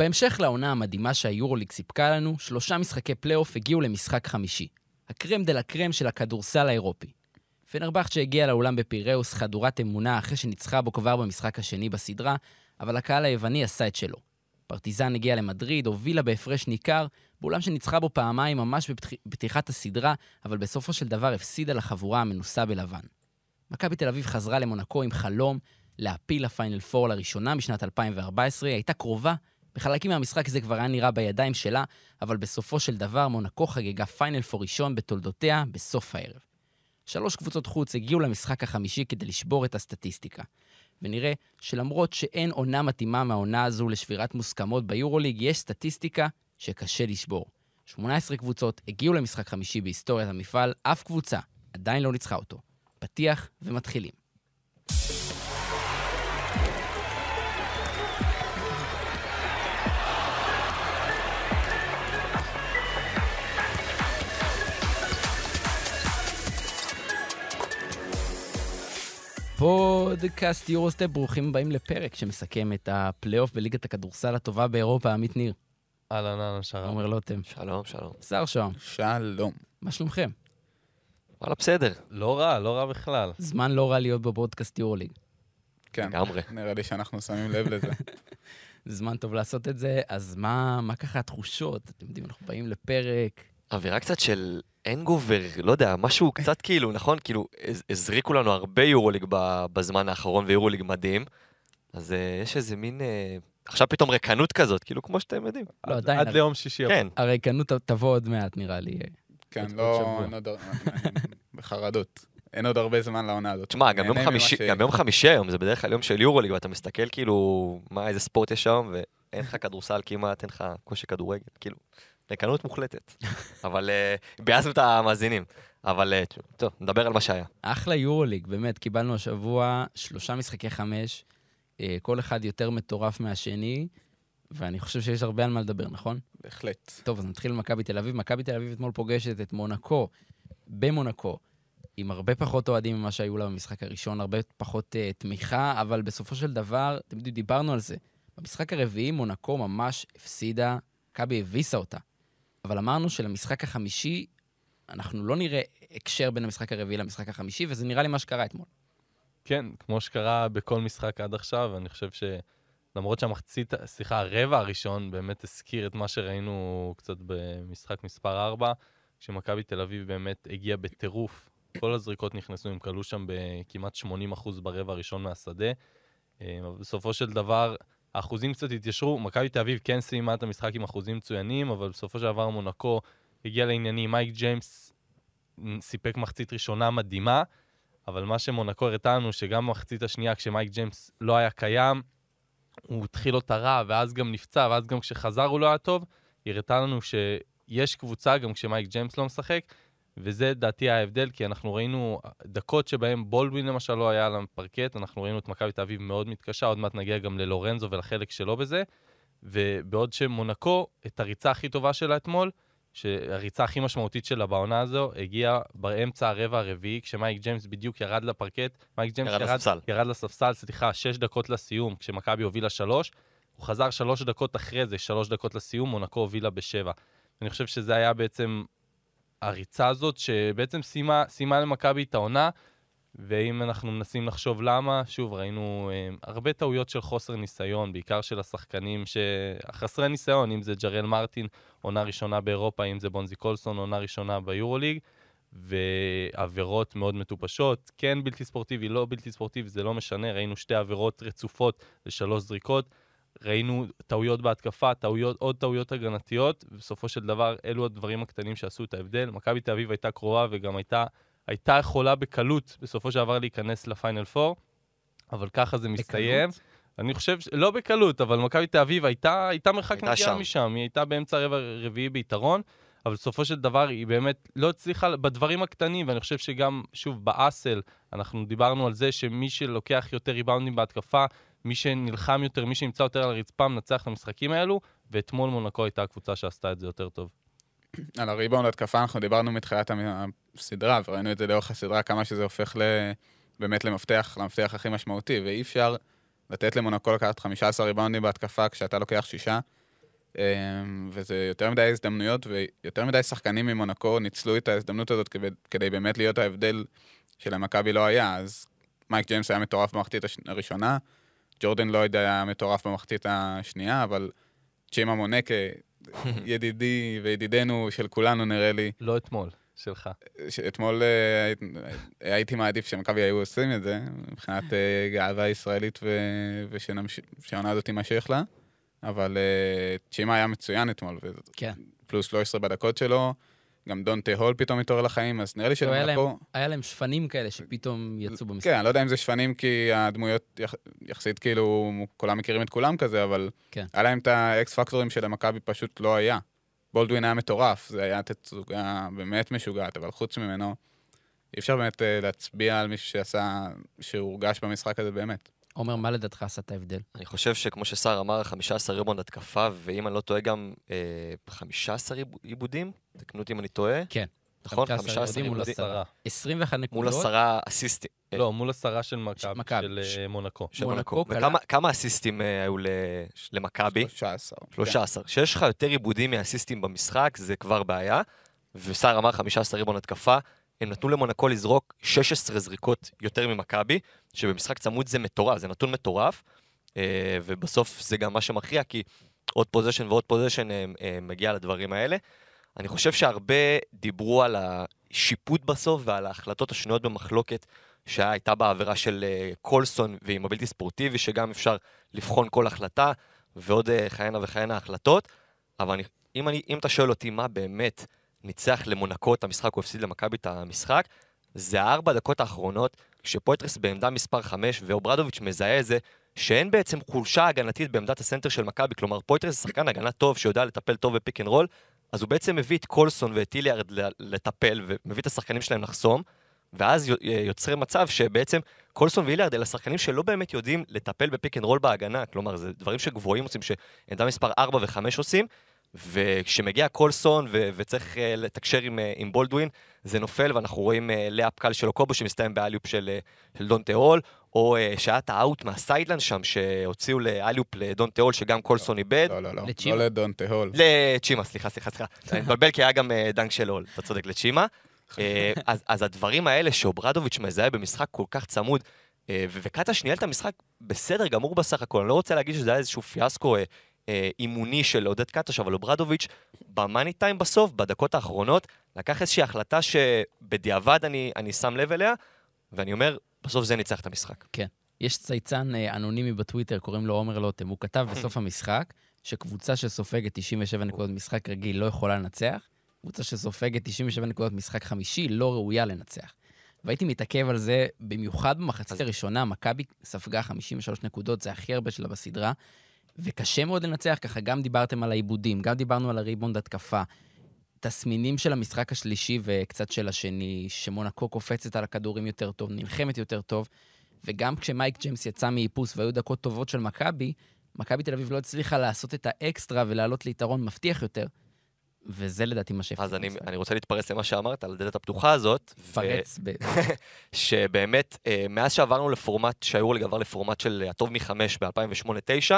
בהמשך לעונה המדהימה שהיורוליג סיפקה לנו, שלושה משחקי פלייאוף הגיעו למשחק חמישי. ה crème de la crème של הכדורסל האירופי. פנרבכצ'ה הגיע לאולם בפיראוס חדורת אמונה אחרי שניצחה בו כבר במשחק השני בסדרה, אבל הקהל היווני עשה את שלו. פרטיזן הגיע למדריד, הובילה בהפרש ניכר, באולם שניצחה בו פעמיים ממש בפתיחת הסדרה, אבל בסופו של דבר הפסידה לחבורה המנוסה בלבן. מכבי תל אביב חזרה למונקו עם חלום להפיל לפיינל פור לראשונה משנת 2014, היא הייתה קרובה, בחלקים מהמשחק זה כבר היה נראה בידיים שלה, אבל בסופו של דבר מונקו חגגה פיינל פור ראשון בתולדותיה בסוף הערב. שלוש קבוצות חוץ הגיעו למשחק החמישי כדי לשבור את הסטטיסטיקה. ונראה שלמרות שאין עונה מתאימה מהעונה הזו לשבירת מוסכמות ביורוליג, יש סטטיסטיקה שקשה לשבור. 18 קבוצות הגיעו למשחק חמישי בהיסטוריית המפעל, אף קבוצה עדיין לא ניצחה אותו. פתיח ומתחילים. פודקאסט יורוסטפ, ברוכים הבאים לפרק שמסכם את הפלייאוף בליגת הכדורסל הטובה באירופה, עמית ניר. אהלן, אהלן, שלום. עומר לוטם. שלום, שלום. שר שוהם. שלום. מה שלומכם? וואלה, בסדר. לא רע, לא רע בכלל. זמן לא רע להיות בפודקאסט יורוליג. כן, לגמרי. נראה לי שאנחנו שמים לב לזה. זה זמן טוב לעשות את זה, אז מה, מה ככה התחושות? אתם יודעים, אנחנו באים לפרק... אווירה קצת של אנגובר, לא יודע, משהו קצת כאילו, נכון? כאילו, הז- הזריקו לנו הרבה יורוליג בזמן האחרון, ויורוליג מדהים. אז uh, יש איזה מין... Uh, עכשיו פתאום ריקנות כזאת, כאילו, כמו שאתם יודעים. לא, עד- עדיין, עד ליום שישי. כן, הריקנות תבוא עוד מעט, נראה לי. כן, לא... אין. בחרדות. אין עוד הרבה זמן לעונה הזאת. תשמע, גם חמישי, ש- גם יום חמישי היום, זה בדרך כלל יום של יורוליג, ואתה מסתכל כאילו, מה, איזה ספורט יש היום, ואין לך כדורסל כמעט, אין לך כושר כדורגל, כאילו, ריקנות מוחלטת. אבל uh, ביאסנו את המאזינים. אבל uh, טוב, נדבר על מה שהיה. אחלה יורוליג, באמת, קיבלנו השבוע שלושה משחקי חמש, אה, כל אחד יותר מטורף מהשני, ואני חושב שיש הרבה על מה לדבר, נכון? בהחלט. טוב, אז נתחיל עם מכבי תל אביב. מכבי תל אביב אתמול פוגשת את מונקו, במונקו, עם הרבה פחות אוהדים ממה שהיו לה במשחק הראשון, הרבה פחות uh, תמיכה, אבל בסופו של דבר, אתם יודעים, דיברנו על זה. במשחק הרביעי מונקו ממש הפסידה, מכבי הביסה אותה. אבל אמרנו שלמשחק החמישי, אנחנו לא נראה הקשר בין המשחק הרביעי למשחק החמישי, וזה נראה לי מה שקרה אתמול. כן, כמו שקרה בכל משחק עד עכשיו, אני חושב שלמרות שהמחצית, סליחה, הרבע הראשון באמת הזכיר את מה שראינו קצת במשחק מספר 4, כשמכבי תל אביב באמת הגיע בטירוף. כל הזריקות נכנסו, הם כלו שם בכמעט 80% ברבע הראשון מהשדה. אה, בסופו של דבר, האחוזים קצת התיישרו. מכבי תל אביב כן סיימה את המשחק עם אחוזים מצוינים, אבל בסופו של דבר מונקו הגיע לעניינים. מייק ג'יימס סיפק מחצית ראשונה מדהימה, אבל מה שמונקו הראתה לנו, שגם במחצית השנייה, כשמייק ג'יימס לא היה קיים, הוא התחיל אותה רע, ואז גם נפצע, ואז גם כשחזר הוא לא היה טוב, היא הראתה לנו שיש קבוצה גם כשמייק ג'יימס לא משחק, וזה דעתי ההבדל, כי אנחנו ראינו דקות שבהם בולדווין למשל לא היה על הפרקט, אנחנו ראינו את מכבי תל אביב מאוד מתקשה, עוד מעט נגיע גם ללורנזו ולחלק שלו בזה, ובעוד שמונקו, את הריצה הכי טובה שלה אתמול, שהריצה הכי משמעותית שלה בעונה הזו, הגיעה באמצע הרבע הרביעי, כשמייק ג'יימס בדיוק ירד לפרקט. מייק ג'יימס ירד ירד, לספסל. ירד לספסל, סליחה, שש דקות לסיום, כשמכבי הובילה שלוש. הוא חזר שלוש דקות אחרי זה, שלוש דקות לסיום, מונקו הובילה בשבע. אני חושב שזה היה בעצם הריצה הזאת, שבעצם סיימה, סיימה למכבי את העונה, ואם אנחנו מנסים לחשוב למה, שוב, ראינו אה, הרבה טעויות של חוסר ניסיון, בעיקר של השחקנים שחסרי ניסיון, אם זה ג'רל מרטין, עונה ראשונה באירופה, אם זה בונזי קולסון, עונה ראשונה ביורוליג, ועבירות מאוד מטופשות, כן בלתי ספורטיבי, לא בלתי ספורטיבי, זה לא משנה, ראינו שתי עבירות רצופות ושלוש זריקות, ראינו טעויות בהתקפה, טעויות, עוד טעויות הגנתיות, ובסופו של דבר אלו הדברים הקטנים שעשו את ההבדל. מכבי תל אביב הייתה קרובה וגם הייתה, הייתה יכולה בקלות בסופו של דבר להיכנס לפיינל פור, אבל ככה זה מסתיים. בקלות? אני חושב, ש... לא בקלות, אבל מכבי תל אביב הייתה, הייתה מרחק נגיעה שם. משם, היא הייתה באמצע הרבע הרביעי ביתרון, אבל בסופו של דבר היא באמת לא הצליחה בדברים הקטנים, ואני חושב שגם, שוב, באסל, אנחנו דיברנו על זה שמי שלוקח יותר ריבאונדים בהתקפה, מי שנלחם יותר, מי שנמצא יותר על הרצפה, מנצח את המשחקים האלו, ואתמול מונקו הייתה הקבוצה שעשתה את זה יותר טוב. על הריבאונד התקפה אנחנו דיברנו מתחילת הסדרה, וראינו את זה לאורך הסדרה, כמה שזה הופך ל... באמת למפתח, למפתח הכי משמעותי, ואי אפשר לתת למונקו לקחת 15 ריבאונדים בהתקפה כשאתה לוקח שישה, אמ, וזה יותר מדי הזדמנויות, ויותר מדי שחקנים ממונקו ניצלו את ההזדמנות הזאת כדי, כדי באמת להיות ההבדל שלמכבי לא היה. אז מייק ג'יימס היה מטורף במחצית הראשונה, ג'ורדן לויד היה מטורף במחצית השנייה, אבל צ'ימה מונקה, ידידי וידידנו של כולנו נראה לי, לא אתמול, שלך. שאתמול אה, היית- הייתי מעדיף שמכבי היו עושים את זה, מבחינת אה, גאווה ישראלית ושהעונה הזאת תימשך לה, אבל אה, צ'ימה היה מצוין אתמול, כן. פלוס 13 בדקות שלו, גם דונטה הול פתאום התעורר לחיים, אז נראה לי לא, היה שלמונקו... היה להם שפנים כאלה שפתאום יצאו במשחק. כן, אני לא יודע אם זה שפנים כי הדמויות יח- יחסית כאילו, כולם מכירים את כולם כזה, אבל כן. היה להם את האקס פקטורים שלמכבי פשוט לא היה. בולדווין היה מטורף, זה היה תצוגה באמת משוגעת, אבל חוץ ממנו, אי אפשר באמת אה, להצביע על מישהו שעשה, שהורגש במשחק הזה באמת. עומר, מה לדעתך עשה את ההבדל? אני חושב שכמו שסער אמר, 15 ריבונד התקפה, ואם אני לא טועה גם אה, 15 עיב- עיבודים, תקנו אותי אם אני טועה. כן. נכון? 15 15 עיבודים מול. עשרה. 21 מול נקודות. עשרה אסיסטים. אה, לא, מול עשרה של מכבי. של אה, מונקו. של מונקו וכמה כמה אסיסטים אה, היו למכבי? 13. 13. כשיש לך יותר עיבודים מאסיסטים במשחק, זה כבר בעיה. וסער אמר 15 ריבון התקפה, הם נתנו למונקו לזרוק 16 זריקות יותר ממכבי, שבמשחק צמוד זה מטורף, זה נתון מטורף. אה, ובסוף זה גם מה שמכריע, כי עוד פוזיישן ועוד פוזיישן מגיע לדברים האלה. אני חושב שהרבה דיברו על השיפוט בסוף ועל ההחלטות השנויות במחלוקת שהייתה בעבירה של אה, קולסון ועם הבלתי ספורטיבי, שגם אפשר לבחון כל החלטה, ועוד אה, כהנה וכהנה החלטות. אבל אני, אם, אני, אם אתה שואל אותי מה באמת ניצח למונקו את המשחק או הפסיד למכבי את המשחק, זה הארבע דקות האחרונות, כשפויטרס בעמדה מספר 5 ואוברדוביץ' מזהה את זה, שאין בעצם חולשה הגנתית בעמדת הסנטר של מכבי, כלומר פויטרס זה שחקן הגנה טוב שיודע לטפל טוב ב pick and roll, אז הוא בעצם מביא את קולסון ואת היליארד ל- לטפל, ומביא את השחקנים שלהם לחסום, ואז יו- יוצר מצב שבעצם קולסון והיליארד אלה שחקנים שלא באמת יודעים לטפל ב pick and roll בהגנה, כלומר זה דברים שגבוהים עושים, שעמדה מספר 4 ו-5 עושים, וכשמגיע קולסון ו- וצריך אה, לתקשר עם, אה, עם בולדווין, זה נופל, ואנחנו רואים uh, לאפ קל של אוקובו שמסתיים ב alley-oop של, אה, של דונטה הול, או אה, שהיה את ה out מה sideline שם, שהוציאו ל alley-oop לדונטה הול, שגם קולסון איבד. לא, לא, לא. לצ'ימה? לא לדונטה הול. לצ'ימה, סליחה, סליחה, סליחה. אני מתבלבל כי היה גם אה, dunk של הול, אתה צודק, לצ'ימה. אה, אז, אז הדברים האלה שאוברדוביץ' מזהה במשחק כל כך צמוד, אה, ו- וקטש ניהל את המשחק בסדר גמור בסך הכל, אני לא רוצה להגיד שזה היה איזשהו פיאסקו אימוני של עודד קטש, אבל אוברדוביץ' ב money time בסוף, בדקות האחרונות, לקח איזושהי החלטה שבדיעבד אני, אני שם לב אליה, ואני אומר, בסוף זה ניצח את המשחק. יש צייצן אה, אנונימי בטוויטר, קוראים לו עומר לוטם, הוא כתב בסוף המשחק שקבוצה שסופגת 97 נקודות משחק רגיל לא יכולה לנצח, קבוצה שסופגת 97 נקודות משחק חמישי לא ראויה לנצח. והייתי מתעכב על זה, במיוחד במחצית הראשונה, מכבי ספגה 53 נקודות, זה הכי הרבה שלה בסדרה, וקשה מאוד לנצח, ככה גם דיברתם על העיבודים, גם דיברנו על הריבונד התקפה. תסמינים של המשחק השלישי וקצת של השני, שמונקו קופצת על הכדורים יותר טוב, נלחמת יותר טוב, וגם כשמייק ג'יימס יצא מאיפוס והיו דקות טובות של מכבי, מכבי תל אביב לא הצליחה לעשות את האקסטרה ולעלות ליתרון מבטיח יותר, וזה לדעתי מה שהפסיד. אז אני. אני רוצה להתפרץ למה שאמרת, על הדלת הפתוחה הזאת. ו- פרץ ב... שבאמת, אה, מאז שעברנו לפורמט, שהיורליג עבר לפורמט של הטוב מחמש ב-2008-2009,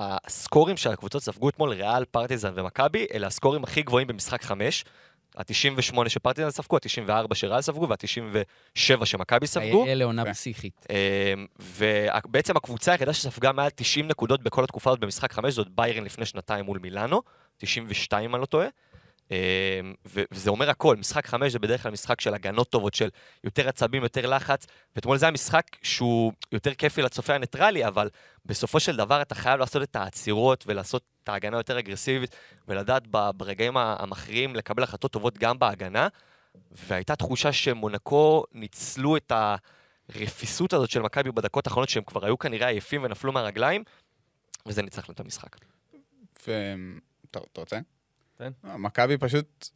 הסקורים שהקבוצות ספגו אתמול, ריאל, פרטיזן ומכבי, אלה הסקורים הכי גבוהים במשחק חמש. ה-98 שפרטיזן ספגו, ה-94 שריאל ספגו וה-97 שמכבי ספגו. אלה עונה כן. פסיכית. אמ, ובעצם הקבוצה היחידה שספגה מעל 90 נקודות בכל התקופה הזאת במשחק 5 זאת ביירן לפני שנתיים מול מילאנו, 92 אם אני לא טועה. אמ, וזה אומר הכל, משחק 5 זה בדרך כלל משחק של הגנות טובות, של יותר עצבים, יותר לחץ, ואתמול זה היה משחק שהוא יותר כיפי לצופה הניטרלי, אבל בסופו של דבר אתה חייב לעשות את העצירות ולעשות את ההגנה יותר אגרסיבית, ולדעת ברגעים המכריעים לקבל החלטות טובות גם בהגנה, והייתה תחושה שמונקו ניצלו את. הרפיסות הזאת של מכבי בדקות האחרונות, שהם כבר היו כנראה עייפים ונפלו מהרגליים, וזה ניצח להם את המשחק. ו... אתה רוצה? תן. לא, מכבי פשוט,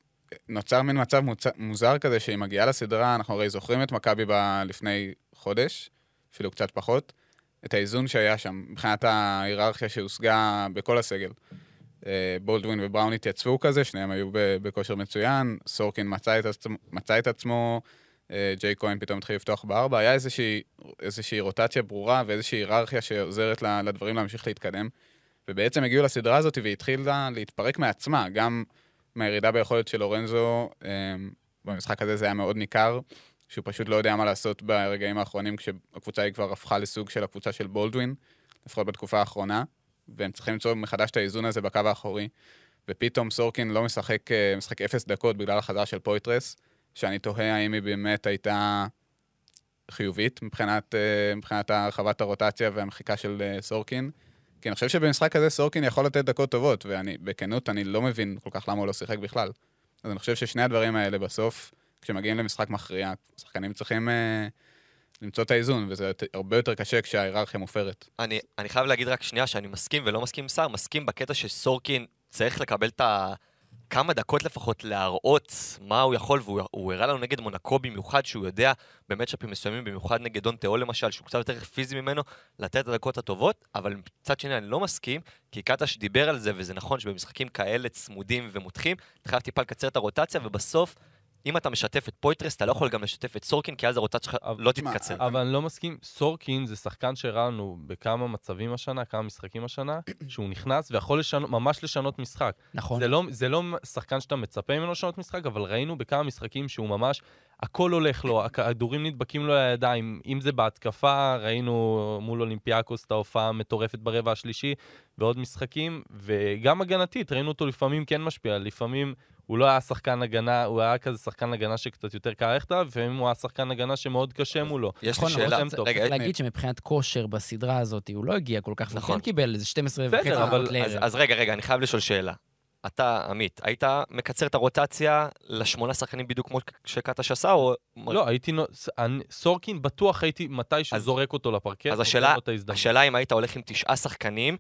נוצר מין מצב. מוזר כזה שהיא מגיעה לסדרה, אנחנו הרי זוכרים את מכבי. לפני חודש, אפילו קצת פחות, את האיזון שהיה שם, מבחינת ההיררכיה שהושגה בכל הסגל. אה, בולדווין ובראון התייצבו כזה, שניהם היו בכושר מצוין, סורקין מצא את, עצמו, מצא את עצמו, אה, ג'יי כהן פתאום התחיל לפתוח בארבע, היה איזושהי, איזושהי רוטציה ברורה ואיזושהי היררכיה שעוזרת לדברים להמשיך להתקדם. ובעצם הגיעו לסדרה הזאת והתחילה להתפרק מעצמה, גם מהירידה ביכולת של לורנזו, אה, במשחק הזה זה היה מאוד ניכר, שהוא פשוט לא יודע מה לעשות ברגעים האחרונים, כשהקבוצה היא כבר הפכה לסוג של הקבוצה של בולדווין, לפחות בתקופה האחרונה, והם צריכים למצוא מחדש את האיזון הזה בקו האחורי, ופתאום סורקין לא משחק, אה, משחק אפס דקות בגלל החזרה של פויטרס, שאני תוהה האם היא באמת הייתה חיובית מבחינת, אה, מבחינת הרחבת הרוטציה והמחיקה של אה, סורקין. כי אני חושב שבמשחק הזה סורקין יכול לתת דקות טובות, ואני, בכנות, אני לא מבין כל כך למה הוא לא שיחק בכלל. אז אני חושב ששני הדברים האלה בסוף, כשמגיעים למשחק מכריע, שחקנים צריכים אה, למצוא את האיזון, וזה הרבה יותר קשה כשההיררכיה מופרת. אני, אני חייב להגיד רק שנייה שאני מסכים ולא מסכים עם סער, מסכים בקטע שסורקין צריך לקבל את ה... כמה דקות לפחות להראות מה הוא יכול, והוא הראה לנו נגד מונקו במיוחד, שהוא יודע במאצ'אפים מסוימים, במיוחד נגד דונטה הול למשל, שהוא קצת יותר פיזי ממנו, לתת את הדקות הטובות, אבל מצד שני אני לא מסכים, כי קטש דיבר על זה, וזה נכון שבמשחקים כאלה צמודים ומותחים, אתה חייב טיפה לקצר את הרוטציה, ובסוף אם אתה משתף את פויטרס, אתה לא יכול גם לשתף את סורקין, כי אז הרוטציה שלך לא תתקצר. אבל אני לא מסכים, סורקין זה שחקן שהראה לנו בכמה מצבים השנה, כמה משחקים השנה, שהוא נכנס ויכול לשנות, ממש לשנות משחק. נכון. זה לא, זה לא שחקן שאתה מצפה ממנו לשנות משחק, אבל ראינו בכמה משחקים שהוא ממש, הכל הולך לו, הכדורים נדבקים לו לידיים, אם זה בהתקפה, ראינו מול אולימפיאקוס את ההופעה המטורפת ברבע השלישי, ועוד משחקים, וגם הגנתית, ראינו אותו לפעמים כן משפיע, לפעמים הוא לא היה שחקן הגנה, הוא היה כזה שחקן הגנה שקצת יותר קל ללכת עליו, לפעמים הוא היה שחקן הגנה שמאוד קשה מולו. יש לי נכון, שאלה, רגע, צריך להגיד שמבחינת כושר בסדרה הזאת, הוא לא הגיע כל כך, נכון. קיבל איזה 12 וחצי דקות לערב. אז רגע, רגע, אני חייב לשאול שאלה. אתה, עמית, היית מקצר את הרוטציה לשמונה שחקנים בדיוק כמו שקטש עשה, או... לא, הייתי... סורקין בטוח הייתי מתישהו זורק אותו לפרקט. אז השאלה, השאלה אם היית הולך עם תשעה שחקנים,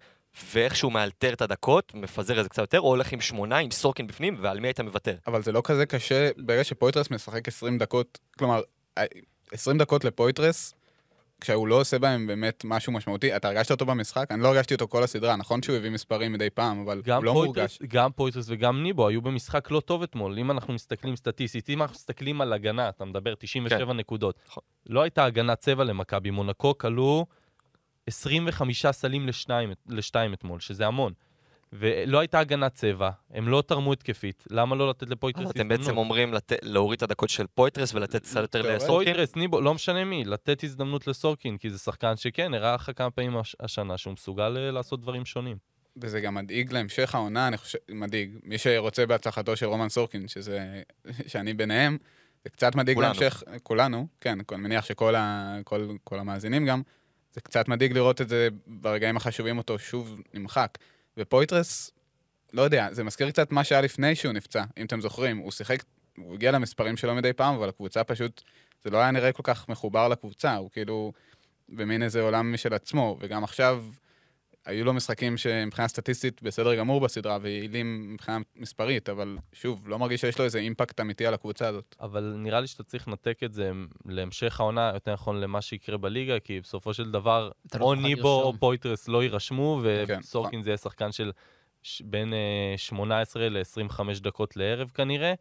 ואיכשהו מאלתר את הדקות, מפזר את זה קצת יותר, או הולך עם שמונה, עם סורקין בפנים, ועל מי היית מוותר? אבל זה לא כזה קשה, ברגע שפויטרס משחק 20 דקות, כלומר, 20 דקות לפויטרס, כשהוא לא עושה בהם באמת משהו משמעותי, אתה הרגשת אותו במשחק? אני לא הרגשתי אותו כל הסדרה, נכון שהוא הביא מספרים מדי פעם, אבל הוא לא מורגש. גם פויטרס וגם ניבו היו במשחק לא טוב אתמול. אם אנחנו מסתכלים סטטיסטית, אם אנחנו מסתכלים על הגנה, אתה מדבר 97 כן. נקודות. נכון. לא הייתה הגנת צבע למכבי, מונקו קלעו 25 סלים לשניים, לשתיים אתמול, שזה המון. ולא הייתה הגנת צבע, הם לא תרמו התקפית, למה לא לתת לפויטרס הזדמנות? אתם בעצם אומרים לת... להוריד את הדקות של פויטרס ולתת קצת יותר לסורקין? פויטרס, ניבו, לא משנה מי, לתת הזדמנות לסורקין, כי זה שחקן שכן, הראה לך כמה פעמים הש... השנה שהוא מסוגל אה, לעשות דברים שונים. וזה גם מדאיג להמשך העונה, אני חושב, מדאיג. מי שרוצה בהצלחתו של רומן סורקין, שזה, שאני ביניהם, זה קצת מדאיג כולנו. להמשך, כולנו, כן, אני מניח שכל ה, כל, כל המאזינים גם, זה קצת מדאיג לראות את זה ברגעים החשובים אותו שוב נמחק. ופויטרס, לא יודע, זה מזכיר קצת מה שהיה לפני שהוא נפצע, אם אתם זוכרים. הוא שיחק, הוא הגיע למספרים שלו מדי פעם, אבל הקבוצה פשוט, זה לא היה נראה כל כך מחובר לקבוצה, הוא כאילו במין איזה עולם משל עצמו, וגם עכשיו... היו לו משחקים שמבחינה סטטיסטית בסדר גמור בסדרה ויעילים מבחינה מספרית, אבל שוב, לא מרגיש שיש לו איזה אימפקט אמיתי על הקבוצה הזאת. אבל נראה לי שאתה צריך לנתק את זה להמשך העונה, יותר נכון למה שיקרה בליגה, כי בסופו של דבר, לא או ניבו או פויטרס לא יירשמו, כן. וסורקין כן. זה יהיה שחקן של בין 18 אה, ל-25 דקות לערב כנראה.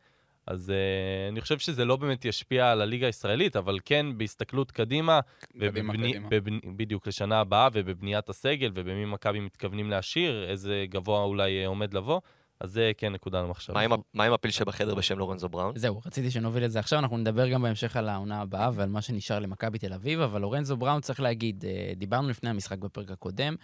אז uh, אני חושב שזה לא באמת ישפיע על הליגה הישראלית, אבל כן בהסתכלות קדימה, קדימה, ובבני, קדימה. בבני, בדיוק לשנה הבאה, ובבניית הסגל, ובמי מכבי מתכוונים להשאיר, איזה גבוה אולי uh, עומד לבוא. אז זה כן נקודה למחשבה. מה, מה עם הפיל שבחדר בשם לורנזו בראון? זהו, רציתי שנוביל את זה עכשיו, אנחנו נדבר גם בהמשך על העונה הבאה ועל מה שנשאר למכבי תל אביב, אבל לורנזו בראון צריך להגיד, אה, דיברנו לפני המשחק בפרק הקודם,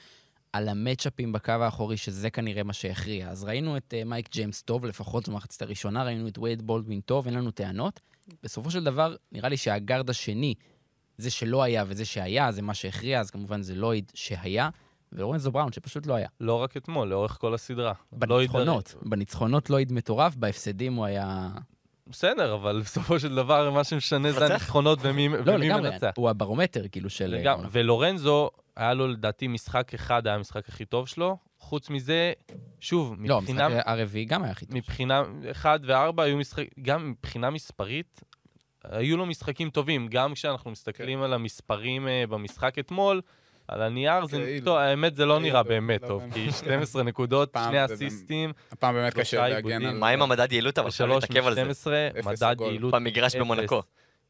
על המצ'אפים בקו האחורי, שזה כנראה מה שהכריע. אז ראינו את uh, מייק ג'יימס טוב, לפחות במחצית הראשונה, ראינו את וייד בולדווין טוב, אין לנו טענות. בסופו של דבר, נראה לי שהגארד השני, זה שלא היה וזה שהיה, זה מה שהכריע, אז כמובן זה לויד שהיה, ולורנזו בראון שפשוט לא היה. לא רק אתמול, לאורך כל הסדרה. בניצחונות, לויד... בניצחונות לויד מטורף, בהפסדים הוא היה... בסדר, אבל בסופו של דבר מה שמשנה זה הניצחונות ומי, לא, ומי לגמרי, מנצח. הוא הברומטר, כאילו, של... לגמרי, ולורנזו, היה לו לדעתי משחק אחד, היה המשחק הכי טוב שלו. חוץ מזה, שוב, לא, מבחינה... לא, המשחק הרביעי גם היה הכי טוב. מבחינה, אחד וארבע היו משחקים, גם מבחינה מספרית, היו לו משחקים טובים. גם כשאנחנו מסתכלים כן. על המספרים uh, במשחק אתמול, על הנייר, זה. טוב, האמת זה לא נראה באמת לא טוב, כי 12 נקודות, שני אסיסטים. הפעם באמת קשה להגן על... מה עם המדד יעילות, אבל אפשר להתעכב על זה. 12, מדד יעילות במגרש במונקו.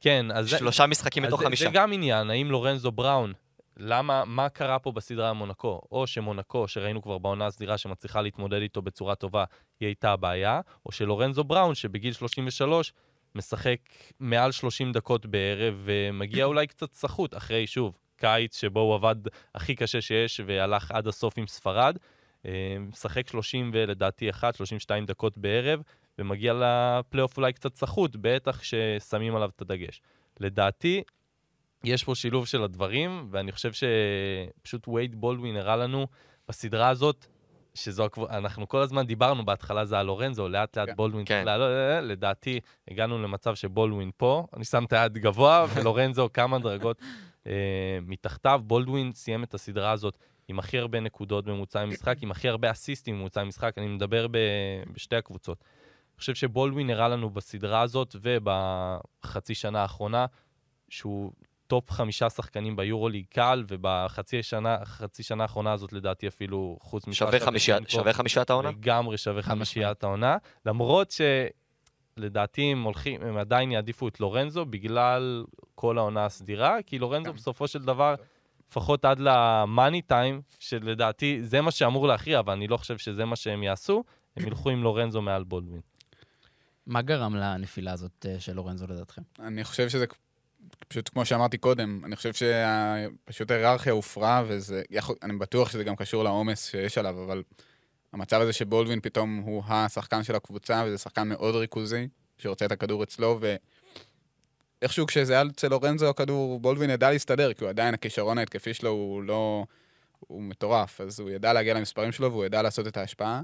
כן, אז... שלושה משחקים מתוך חמישה. זה גם עניין, האם לורנזו בראון למה, מה קרה פה בסדרה מונקו? או שמונקו, שראינו כבר בעונה הסדירה שמצליחה להתמודד איתו בצורה טובה, היא הייתה הבעיה, או שלורנזו בראון, שבגיל 33 משחק מעל 30 דקות בערב, ומגיע אולי קצת סחוט אחרי, שוב, קיץ שבו הוא עבד הכי קשה שיש והלך עד הסוף עם ספרד. אה, משחק 30 ולדעתי 1, 32 דקות בערב, ומגיע לפלייאוף אולי קצת סחוט, בטח ששמים עליו את הדגש. לדעתי, יש פה שילוב של הדברים, ואני חושב שפשוט וייד בולדווין הראה לנו בסדרה הזאת, שזו, אנחנו כל הזמן דיברנו, בהתחלה זה על לורנזו, לאט לאט כן. בולדווין כן. צריך לעלות, אה, לדעתי הגענו למצב שבולדווין פה, אני שם את היד גבוה, ולורנזו כמה דרגות אה, מתחתיו. בולדווין סיים את הסדרה הזאת עם הכי הרבה נקודות בממוצע למשחק, עם הכי הרבה אסיסטים בממוצע למשחק, אני מדבר ב, בשתי הקבוצות. אני חושב שבולדווין הראה לנו בסדרה הזאת ובחצי שנה האחרונה, שהוא top חמישה שחקנים ביורוליג קל, ובחצי שנה, חצי שנה האחרונה הזאת לדעתי אפילו, חוץ שווה משאשא חמישיית- ושמקו, שווה חמישיית העונה? לגמרי שווה חמישיית העונה, למרות שלדעתי הם הולכים, הם עדיין יעדיפו את לורנזו בגלל כל העונה הסדירה, כי לורנזו כן. בסופו של דבר, לפחות עד למאני טיים, שלדעתי זה מה שאמור להכריע, אבל אני לא חושב שזה מה שהם יעשו, הם ילכו עם לורנזו מעל בולדווין. מה גרם לנפילה הזאת אה, של לורנזו לדעתכם? אני חושב שזה פשוט כמו שאמרתי קודם, אני חושב שפשוט ההיררכיה הופרה, וזה, יכול- אני בטוח שזה גם קשור לעומס שיש עליו, אבל המצב הזה שבולדווין פתאום הוא השחקן של הקבוצה, וזה שחקן מאוד ריכוזי, שרוצה את הכדור אצלו, ואיכשהו כשזה היה אצל לורנזו הכדור, בולדווין ידע להסתדר, כי הוא עדיין, הכישרון ההתקפי שלו הוא לא... הוא מטורף, אז הוא ידע להגיע למספרים שלו והוא ידע לעשות את ההשפעה.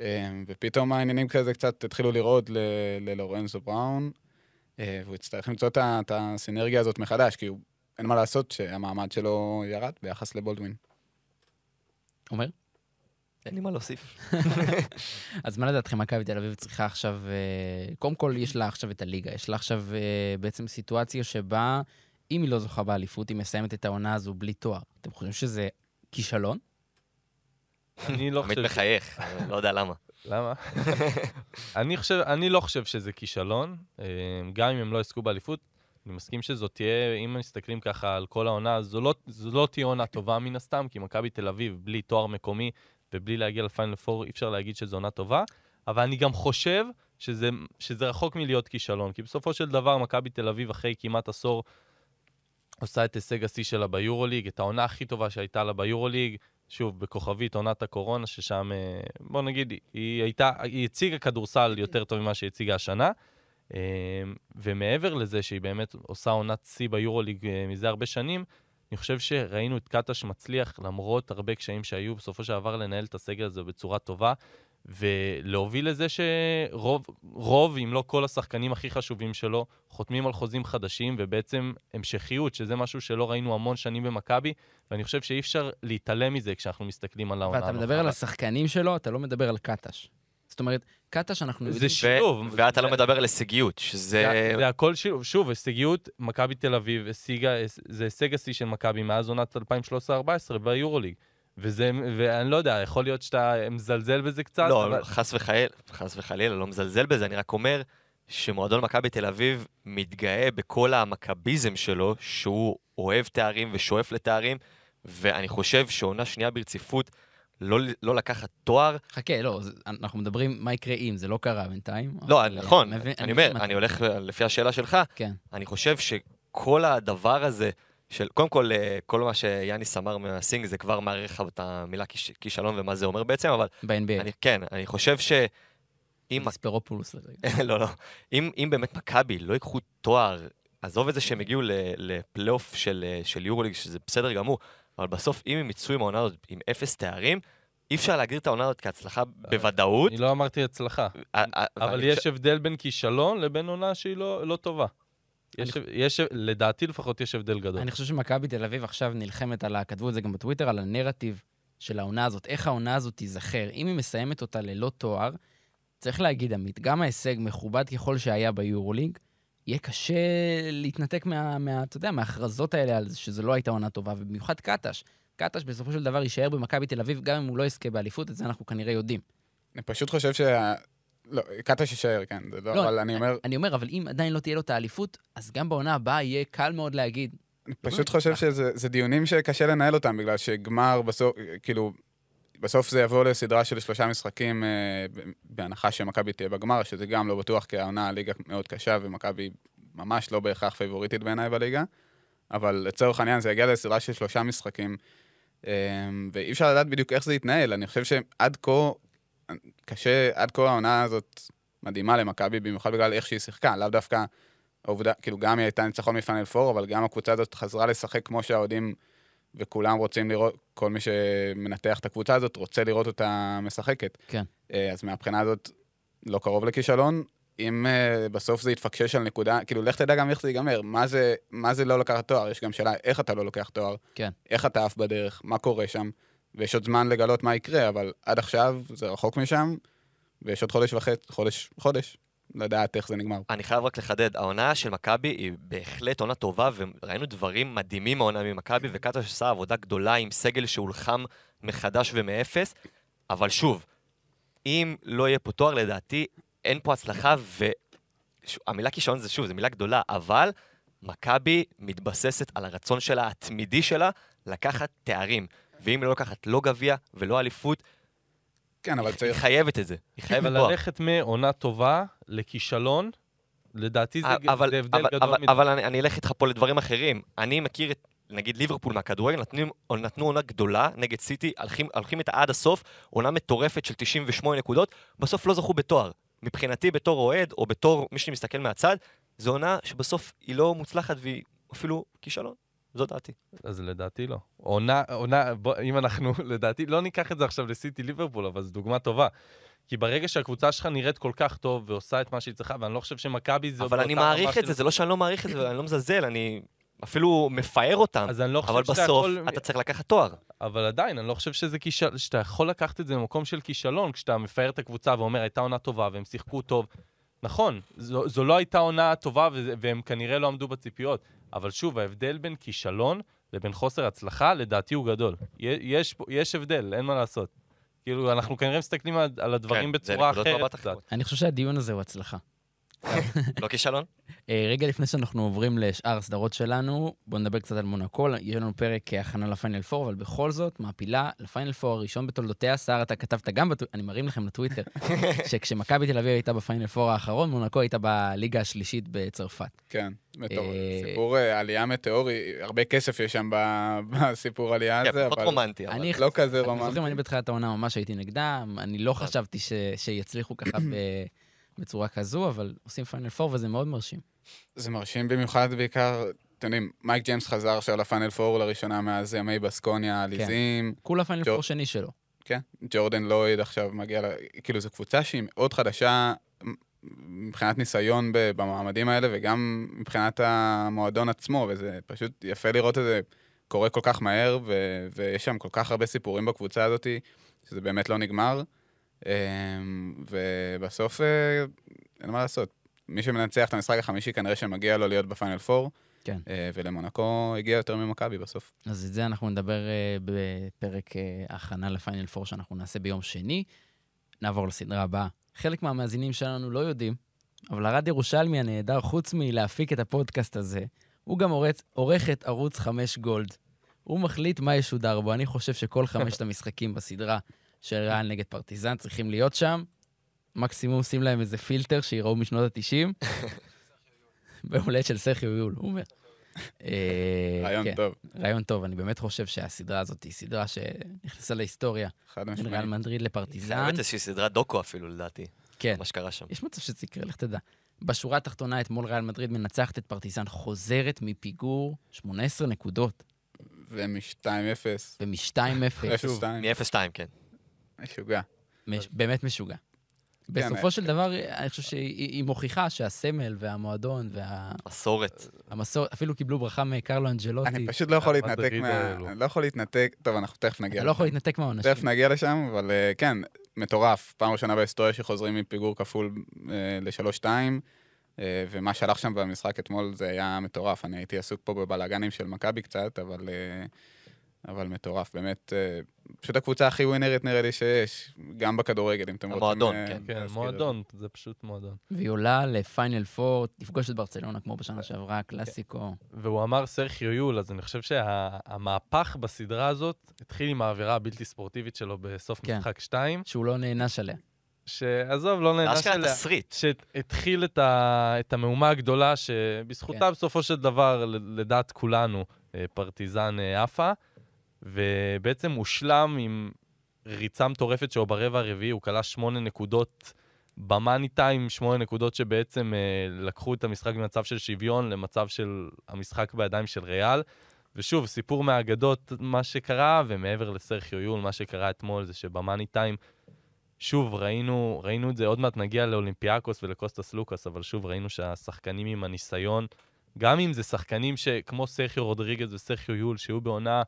אה, ופתאום העניינים כזה קצת התחילו לרעוד ל- ללורנזו בראון. אה, והוא יצטרך למצוא את הסינרגיה הזאת מחדש, כי הוא, אין מה לעשות שהמעמד שלו ירד ביחס לבולדווין. אומר? אין לי מה להוסיף. אז מה לדעתכם מכבי תל אביב צריכה עכשיו... אה, קודם כל, יש לה עכשיו את הליגה. יש לה עכשיו אה, בעצם סיטואציה שבה, אם היא לא זוכה באליפות, היא מסיימת את העונה הזו בלי תואר. אתם חושבים שזה כישלון? אני לא עמית חושב... מחייך, אני לא יודע למה. למה? אני, חושב, אני לא חושב שזה כישלון, אה, גם אם הם לא יזכו באליפות. אני מסכים שזאת תהיה, אם מסתכלים ככה על כל העונה, זו לא, זו לא תהיה עונה טובה מן הסתם, כי מכבי תל אביב, בלי תואר מקומי ובלי להגיע לפיינל פור, אי אפשר להגיד שזו עונה טובה. אבל אני גם חושב שזה, שזה רחוק מלהיות כישלון, כי בסופו של דבר מכבי תל אביב, אחרי כמעט עשור, עושה את הישג השיא שלה ביורוליג, את העונה הכי טובה שהייתה לה ביורוליג, שוב, בכוכבית עונת הקורונה, ששם, אה, בוא נגיד, היא הייתה, היא הציגה כדורסל יותר טוב ממה שהיא הציגה השנה. אה, ומעבר לזה שהיא באמת עושה עונת שיא ביורוליג אה, מזה הרבה שנים, אני חושב שראינו את קטש מצליח, למרות הרבה קשיים שהיו, בסופו של דבר לנהל את הסגל הזה בצורה טובה, ולהוביל לזה שרוב, רוב, אם לא כל השחקנים הכי חשובים שלו, חותמים על חוזים חדשים, ובעצם המשכיות, שזה משהו שלא ראינו המון שנים במכבי, ואני חושב שאי אפשר להתעלם מזה כשאנחנו מסתכלים על העונה. ואתה מדבר על השחקנים שלו, אתה לא מדבר על קטש. זאת אומרת, קטש אנחנו זה יודעים... ש- שילוב. ואתה לא זה- מדבר על הישגיות, שזה... זה, זה הכל שילוב. שוב, הישגיות, מכבי תל אביב השיגה, זה הישג השיא של מכבי מאז עונת 2013-2014 ביורוליג. וזה, ואני לא יודע, יכול להיות שאתה מזלזל בזה קצת, לא, אבל... חס וחלילה, חס וחלילה, לא מזלזל בזה, אני רק אומר שמועדון מכבי תל אביב מתגאה בכל המכביזם שלו, שהוא אוהב תארים ושואף לתארים, ואני חושב שעונה שנייה ברציפות, לא, לא לקחת תואר, חכה, לא, זה- אנחנו מדברים מה יקרה אם, זה לא קרה בינתיים. לא, אבל, נכון, אה, מבין- אני מבין אומר, מה אני הולך לפי השאלה שלך, כן. אני חושב שכל הדבר הזה, של, קודם כל, אה, כל מה שיאניס אמר מהסינג, זה כבר מעריך את המילה כיש, כישלון ומה זה אומר בעצם, אבל ב-NBA. אני, כן, אני חושב שאם ספירופולוס לרגע. לא, לא. אם, אם באמת מכבי לא ייקחו תואר, עזוב את זה שהם הגיעו לפלייאוף של, אה, של יורוליג, שזה בסדר גמור, אבל בסוף, אם הם יצאו עם העונה הזאת עם אפס תארים, אי אפשר להגדיר את העונה הזאת כהצלחה בוודאות. אני לא אמרתי הצלחה. אה, אה, אבל יש הבדל בין כישלון לבין עונה שהיא לא, לא טובה. יש, יש, לדעתי לפחות יש הבדל גדול. אני חושב שמכבי תל אביב עכשיו נלחמת על ה... כתבו את זה גם בטוויטר, על הנרטיב של העונה הזאת, איך העונה הזאת תיזכר. אם היא מסיימת אותה ללא תואר, צריך להגיד, עמית, גם ההישג, מכובד ככל שהיה ביורוליג, יהיה קשה להתנתק מה, מה, אתה יודע, מההכרזות האלה על זה שזה לא הייתה עונה טובה, ובמיוחד קטש. קטש בסופו של דבר יישאר במכבי תל אביב, גם אם הוא לא יזכה באליפות, את זה אנחנו כנראה יודעים. אני פשוט חושב שה... לא, קטש יישאר, כן, זה לא, לא, אבל אני אומר, אני אומר, אבל אם עדיין לא תהיה לו את האליפות, אז גם בעונה הבאה יהיה קל מאוד להגיד, אני פשוט חושב שזה זה דיונים שקשה לנהל אותם, בגלל שגמר בסוף, כאילו, בסוף זה יבוא לסדרה של שלושה משחקים, אה, בהנחה שמכבי תהיה בגמר, שזה גם לא בטוח, כי העונה הליגה מאוד קשה, ומכבי ממש לא בהכרח פייבוריטית בעיניי בליגה. אבל לצורך העניין זה יגיע לסדרה של שלושה משחקים, אה, ואי אפשר לדעת בדיוק איך זה יתנהל. אני חושב שעד כה, קשה, עד כה העונה הזאת מדהימה למכבי, במיוחד בגלל איך שהיא שיחקה, לאו דווקא העובדה, כאילו גם היא הייתה ניצחון מפאנל פור, אבל גם הקבוצה הזאת חזרה לשחק כמו שהאוהדים וכולם רוצים לראות, כל מי שמנתח את הקבוצה הזאת רוצה לראות אותה משחקת. כן. אה, אז מהבחינה הזאת, לא קרוב לכישלון. אם uh, בסוף זה יתפקשש על נקודה, כאילו, לך תדע גם איך זה ייגמר. מה זה, מה זה לא לקחת תואר? יש גם שאלה איך אתה לא לוקח תואר. כן. איך אתה עף בדרך, מה קורה שם, ויש עוד זמן לגלות מה יקרה, אבל עד עכשיו זה רחוק משם, ויש עוד חודש וחצי, חודש, חודש, לדעת איך זה נגמר. אני חייב רק לחדד, העונה של מכבי היא בהחלט עונה טובה, וראינו דברים מדהימים מהעונה ממכבי, וקטש עשה עבודה גדולה עם סגל שהולחם מחדש ומאפס, אבל שוב, אם לא יהיה פה תואר, לדעתי, אין פה הצלחה, והמילה כישרון זה שוב, זו מילה גדולה, אבל מכבי מתבססת על הרצון שלה, התמידי שלה, לקחת תארים. ואם היא לא לוקחת לא גביע ולא אליפות, כן, אבל היא צריך... חייבת את זה. היא חייבת אבל תואר. ללכת מעונה טובה לכישלון, לדעתי זה אבל, זה הבדל אבל, גדול אבל, מדי. אבל אני, אני אלך איתך פה לדברים אחרים. אני מכיר את, נגיד, ליברפול מהכדורגל, נתנו, נתנו עונה גדולה נגד סיטי, הולכים, הולכים איתה עד הסוף, עונה מטורפת של 98 נקודות, בסוף לא זכו בתואר. מבחינתי, בתור אוהד, או בתור מי שמסתכל מהצד, זו עונה שבסוף היא לא מוצלחת והיא אפילו כישלון. זו דעתי. אז לדעתי לא. עונה, עונה, בוא, אם אנחנו, לדעתי, לא ניקח את זה עכשיו לסיטי ליברפול, אבל זו דוגמה טובה. כי ברגע שהקבוצה שלך נראית כל כך טוב ועושה את מה שהיא צריכה, ואני לא חושב שמכבי זה... אבל אני מעריך את זה, זה לא שאני לא מעריך את זה, ואני לא מזלזל, אני אפילו מפאר אותם. אז אני לא חושב אבל שאתה בסוף, יכול... אתה צריך לקחת תואר. אבל עדיין, אני לא חושב שזה כישלון, שאתה יכול לקחת את זה למקום של כישלון, כשאתה מפאר את הקבוצה ואומר, הייתה עונה טובה והם שיחקו טוב. נכון, זו, זו לא הייתה עונה טובה והם כנראה לא עמדו בציפיות, אבל שוב, ההבדל בין כישלון לבין חוסר הצלחה, לדעתי הוא גדול. יש, יש הבדל, אין מה לעשות. כאילו, אנחנו כנראה מסתכלים על, על הדברים כן, בצורה אחרת קצת. אני חושב שהדיון הזה הוא הצלחה. לא כישלון? אה, רגע לפני שאנחנו עוברים לשאר הסדרות שלנו, בואו נדבר קצת על מונקו. יהיה לנו פרק אה, הכנה לפיינל פור, אבל בכל זאת, מעפילה לפיינל פור הראשון בתולדותיה. סער, אתה כתבת גם, בטו... אני מרים לכם לטוויטר, שכשמכבי תל אביב הייתה בפיינל פור האחרון, מונקו הייתה בליגה השלישית בצרפת. כן, מטורף. אה, סיפור עלייה מטאורי, הרבה כסף יש שם ב- בסיפור עלייה כן, הזה, פחות אבל רומנטי, אבל... אני- לא כזה רומנטי. אני בתחילת העונה ממש הייתי נגדם, אני לא חשבתי ש... שיצליחו ככה ב... בצורה כזו, אבל עושים פיינל פור וזה מאוד מרשים. זה מרשים במיוחד בעיקר, אתם יודעים, מייק ג'יימס חזר עכשיו לפיינל פור לראשונה מאז ימי בסקוניה העליזים. כולה פיינל טוב. פור שני שלו. כן, ג'ורדן לויד עכשיו מגיע, ל... כאילו זו קבוצה שהיא מאוד חדשה מבחינת ניסיון במעמדים האלה, וגם מבחינת המועדון עצמו, וזה פשוט יפה לראות את זה קורה כל כך מהר, ו... ויש שם כל כך הרבה סיפורים בקבוצה הזאת, שזה באמת לא נגמר. אמ, ובסוף אה, אין מה לעשות. מי שמנצח את המשחק החמישי כנראה שמגיע לו להיות בפיינל פור, כן. אה, ולמונקו הגיע יותר ממכבי בסוף. אז את זה אנחנו נדבר אה, בפרק ההכנה לפיינל פור שאנחנו נעשה ביום שני. נעבור לסדרה הבאה. חלק מהמאזינים שלנו לא יודעים, אבל ארד ירושלמי הנהדר, חוץ מלהפיק את הפודקאסט הזה, הוא גם עורך, עורך את ערוץ 5 גולד. הוא מחליט מה ישודר בו. אני חושב שכל חמשת המשחקים בסדרה של ריאל נגד פרטיזן צריכים להיות שם. מקסימום שים להם איזה פילטר שיראו משנות ה-90. בהולדת של סרחיו יול, הוא אומר. אה, רעיון כן. טוב, רעיון טוב, אני באמת חושב שהסדרה הזאת היא סדרה שנכנסה להיסטוריה. חד בין משמעית. ריאל מדריד לפרטיזן. באמת איזושהי סדרת דוקו אפילו, לדעתי, כן, מה שקרה שם. יש מצב שזה יקרה, לך תדע. בשורה התחתונה, אתמול ריאל מדריד מנצחת את פרטיזן, חוזרת מפיגור 18 נקודות, ומ-2-0, ומ-2-0, שוב, 0-2, מ-0-2, כן. משוגע. מש- באמת משוגע. בסופו אה, של דבר, אני חושב שהיא היא מוכיחה שהסמל והמועדון מסורת. והמסורת, אפילו קיבלו ברכה מקרלו אנג'לוטי. אני פשוט לא יכול להתנתק מה... לא יכול להתנתק... טוב, אנחנו תכף נגיע אתה לא יכול. להתנתק מהעונשים. תכף נגיע לשם, אבל אה, כן, מטורף. פעם ראשונה בהיסטוריה שחוזרים מפיגור כפול אה, לשלוש-שתיים, אה, ומה שהלך שם במשחק אתמול זה היה מטורף. אני הייתי עסוק פה בבלאגנים של מכבי קצת, אבל אבל מטורף, באמת, אה, פשוט הקבוצה הכי ווינרית נראה לי שיש, גם בכדורגל, אם אתם רוצים... המועדון, אה, כן. כן, מועדון, זה פשוט מועדון. והיא עולה לפיינל פור, תפגוש את ברצלונה כמו בשנה שעברה, קלאסיקו. והוא אמר סרחיו יול, אז אני חושב שהמהפך בסדרה הזאת התחיל עם האווירה הבלתי ספורטיבית שלו בסוף כן. משחק 2, שהוא לא נענש עליה. שעזוב, לא זה נענש אשכרה עליה. תסריט. שהתחיל את, ה, את המהומה הגדולה שבזכותה כן. בסופו של דבר, לדעת כולנו, אה, פרטיזן אה, עפה, ובעצם הושלם עם ריצה מטורפת שלו ברבע הרביעי, הוא כלה שמונה נקודות במאני טיים, שמונה נקודות שבעצם אה, לקחו את המשחק ממצב של שוויון למצב של המשחק בידיים של ריאל. ושוב, סיפור מהאגדות, מה שקרה, ומעבר לסרחיו יול, מה שקרה אתמול זה שבמאני טיים, שוב, ראינו, ראינו את זה, עוד מעט נגיע לאולימפיאקוס ולקוסטס לוקאס, אבל שוב, ראינו שהשחקנים עם הניסיון, גם אם זה שחקנים שכמו סרחיו רודריגז וסרחיו יול, שהיו בעונה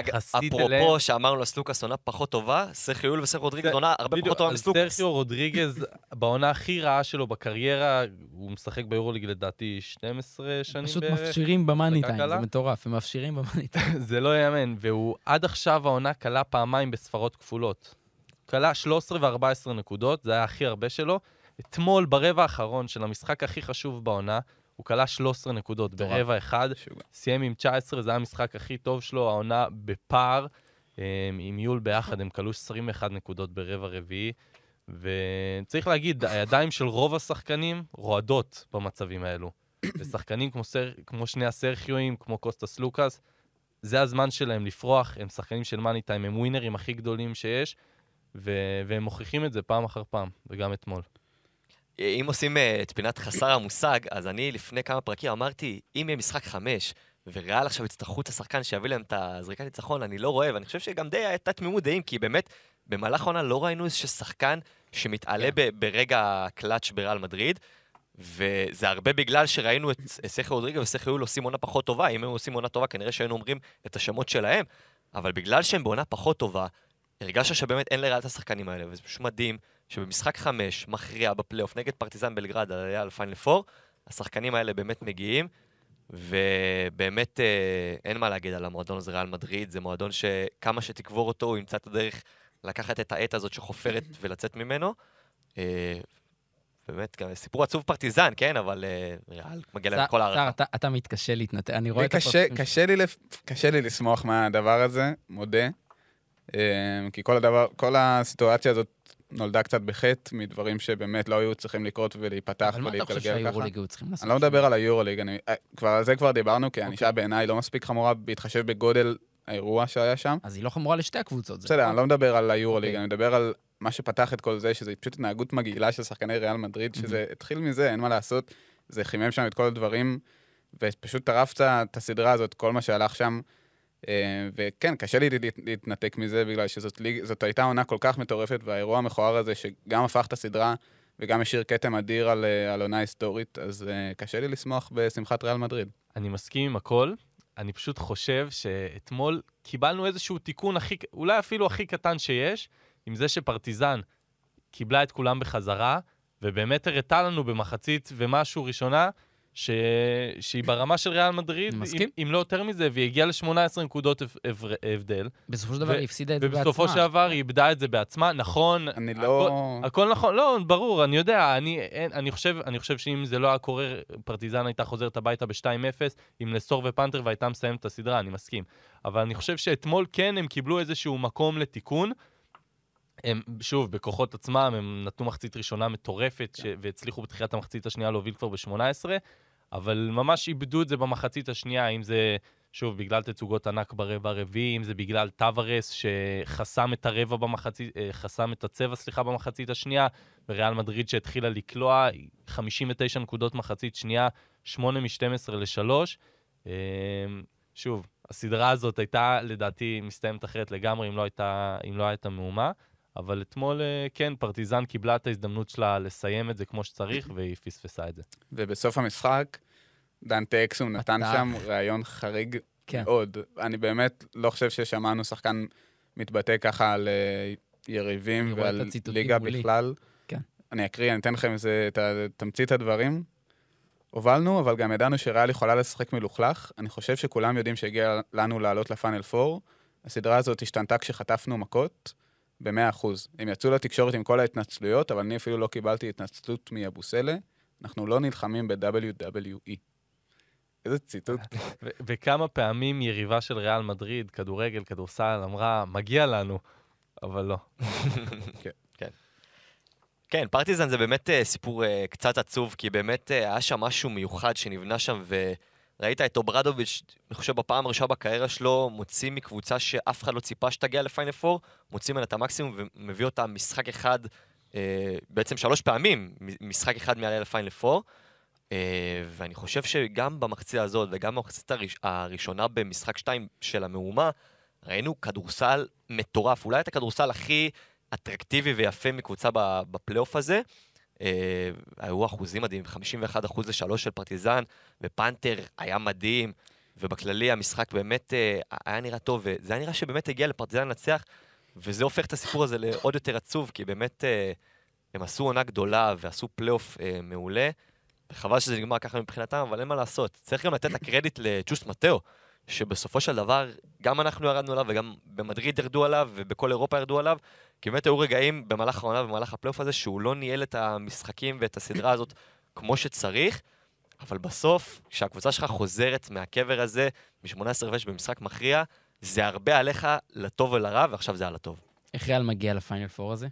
אפרופו אליהם. שאמרנו לסלוקאס עונה פחות טובה, סרחיו יול וסרחיו רודריגז עונה הרבה פחות טובה מסלוקאס. סרחיו רודריגז, בעונה הכי רעה שלו בקריירה, הוא משחק ביורוליג לדעתי 12 שנים פשוט בערך. מפשירים במאני טיים? זה מטורף, הם מפשירים במאני טיים. זה לא ייאמן, והוא עד עכשיו העונה כלה פעמיים בספרות כפולות. כלה 13 ו-14 נקודות, זה היה הכי הרבה שלו. אתמול, ברבע האחרון של המשחק הכי חשוב בעונה, הוא כלה 13 נקודות. ברבע אחד. סיים עם 19, זה היה המשחק הכי טוב שלו, העונה בפער. אמ, עם יול ביחד, הם כלו 21 נקודות ברבע רביעי. וצריך להגיד, הידיים של רוב השחקנים רועדות במצבים האלו. ושחקנים כמו, סר... כמו שני הסרחיואים, כמו קוסטס לוקאס, זה הזמן שלהם לפרוח, הם שחקנים של מאני טיים, הם ווינרים הכי גדולים שיש, ו... והם מוכיחים את זה פעם אחר פעם, וגם אתמול. אם עושים אה, את פינת חסר המושג, אז אני לפני כמה פרקים אמרתי, אם יהיה משחק חמש, וריאל עכשיו יצטרכו את השחקן שיביא להם את הזריקת ניצחון, אני לא רואה, ואני חושב שגם די הייתה תמימות דעים, כי באמת, במהלך העונה לא ראינו איזה שחקן שמתעלה ב- ברגע הקלאץ' בריאל מדריד, וזה הרבה בגלל שראינו את סרחיו רודריגז וסרחיו יול עושים עונה פחות טובה. אם הם עושים עונה טובה, כנראה שהיינו אומרים את השמות שלהם, אבל בגלל שהם בעונה פחות טובה, הרגשת שבאמת אין לריאל את השחקנים האלה, וזה פשוט מדהים שבמשחק חמש, מכריע בפלייאוף נגד פרטיזן בלגרד, היה על פיינל פור, השחקנים האלה באמת מגיעים, ובאמת אה, אין מה להגיד על המועדון הזה, ריאל מדריד, זה מועדון שכמה שתקבור אותו, הוא ימצא את הדרך לקחת את העט הזאת שחופרת ולצאת ממנו. אה, באמת, גם סיפור עצוב פרטיזן, כן, אבל אה, ריאל מגיע להם כל שר, הערכה. אתה- אתה מתקשה להתנתק, אני רואה את הפרצופים קשה, לי, לשמוח מהדבר הזה, מודה. כי כל הדבר, כל הסיטואציה הזאת נולדה קצת בחטא, מדברים שבאמת לא היו צריכים לקרות ולהיפתח אבל מה אתה חושב ולהתגלגל ככה. שהיורוליג היו צריכים לעשות? אני לא מדבר על היורוליג, אני, אה, כבר על זה כבר דיברנו, כי הענישה אוקיי. בעיניי לא מספיק חמורה בהתחשב בגודל האירוע שהיה שם. אז היא לא חמורה לשתי הקבוצות. בסדר, נכון. אני לא מדבר על היורוליג, אוקיי. אני מדבר על מה שפתח את כל זה, שזה פשוט התנהגות מגעילה של שחקני ריאל מדריד, שזה התחיל מזה, אין מה לעשות, זה חימם שם את כל הדברים, ופשוט ה- את הסדרה הזאת, כל מה שהלך שם. אה, וכן, קשה לי להת- להתנתק מזה, בגלל שזאת הייתה עונה כל כך מטורפת, והאירוע המכוער הזה, שגם הפך את הסדרה, וגם השאיר כתם אדיר על, אה, על עונה היסטורית, אז אה, קשה לי לשמוח בשמחת ריאל מדריד. אני מסכים עם הכל, אני פשוט חושב שאתמול קיבלנו איזשהו תיקון הכי, אולי אפילו הכי קטן שיש, עם זה שפרטיזן קיבלה את כולם בחזרה, ובאמת הראתה לנו במחצית ומשהו ראשונה, ש... שהיא ברמה של ריאל מדריד, אם, מסכים. אם לא יותר מזה, והיא הגיעה ל-18 נקודות הבדל, בסופו של דבר ו- היא הפסידה את זה בעצמה. ובסופו של דבר היא איבדה את זה בעצמה. נכון, אני הכל- לא... הכל נכון, לא, ברור, אני יודע, אני, אין, אני, חושב, אני חושב שאם זה לא היה קורה, פרטיזן הייתה חוזרת הביתה ב-2-0 עם נסור ופנתר והייתה מסיימת את הסדרה, אני מסכים. אבל אני חושב שאתמול כן הם קיבלו איזשהו מקום לתיקון. הם, שוב, בכוחות עצמם, הם נתנו מחצית ראשונה מטורפת, ש... והצליחו בתחילת המחצית השנייה להוביל כבר ב-18, אבל ממש איבדו את זה במחצית השנייה, אם זה, שוב, בגלל תצוגות ענק ברבע הרביעי, אם זה בגלל טוורס שחסם את הרבע במחצית, אה, חסם את הצבע, סליחה, במחצית השנייה, וריאל מדריד שהתחילה לקלוע, 59 נקודות מחצית שנייה, 8 מ-12 ל-3. שוב, הסדרה הזאת הייתה, לדעתי, מסתיימת אחרת לגמרי, אם לא הייתה, אם לא הייתה מהומה. אבל אתמול, אה, כן, פרטיזן קיבלה את ההזדמנות שלה לסיים את זה כמו שצריך, והיא פספסה את זה. ובסוף המשחק, דנטה אקסום נתן. שם ראיון חריג כן. מאוד. אני באמת לא חושב ששמענו שחקן מתבטא ככה על אה, יריבים ועל ליגה מולי. בכלל. כן. אני אקריא, אני אתן לכם איזה, את תמצית הדברים. הובלנו, אבל גם ידענו שריאל יכולה לשחק מלוכלך. אני חושב שכולם יודעים שהגיע לנו לעלות לפאנל 4. הסדרה הזאת השתנתה כשחטפנו מכות ב-100%. הם יצאו לתקשורת עם כל ההתנצלויות, אבל אני אפילו לא קיבלתי התנצלות מאבוסלה. אנחנו לא נלחמים ב-WWE. איזה ציטוט. ו- וכמה פעמים יריבה של ריאל מדריד, כדורגל, כדורסל, אמרה, מגיע לנו, אבל לא. כן, פרטיזן זה באמת אה, סיפור אה, קצת עצוב, כי באמת אה, היה שם משהו מיוחד שנבנה שם, וראית את אוברדוביץ', אני חושב בפעם הראשונה בקריירה שלו, מוציא מקבוצה שאף אחד לא ציפה שתגיע לפיינל 4, מוציא ממנה את המקסימום ומביא אותה משחק אחד, אה, בעצם שלוש פעמים, משחק אחד מעלה לפיינל 4. אה, ואני חושב שגם במחצית הזאת וגם במחצית הראש, הראשונה במשחק 2 של המהומה, ראינו כדורסל מטורף, אולי את הכדורסל הכי אטרקטיבי ויפה מקבוצה בפלייאוף הזה. אה, היו אחוזים מדהימים, 51 אחוז לשלוש של פרטיזן, ופאנטר היה מדהים, ובכללי המשחק באמת אה, היה נראה טוב, וזה היה נראה שבאמת הגיע לפרטיזן לנצח, וזה הופך את הסיפור הזה לעוד יותר עצוב, כי באמת אה, הם עשו עונה גדולה ועשו פלייאוף מעולה, וחבל שזה נגמר ככה מבחינתם, אבל אין מה לעשות. צריך גם לתת את הקרדיט לצ'וס מתאו, שבסופו של דבר, גם אנחנו ירדנו עליו וגם במדריד ירדו עליו ובכל אירופה ירדו עליו, כי באמת היו רגעים במהלך העונה ובמהלך הפלייאוף הזה שהוא לא ניהל את המשחקים ואת הסדרה הזאת כמו שצריך, אבל בסוף, כשהקבוצה שלך חוזרת מהקבר הזה, מ-18 רבש במשחק מכריע, זה הרבה עליך לטוב ולרע, ועכשיו זה על הטוב. איך ריאל מגיע לפיינל 4 הזה?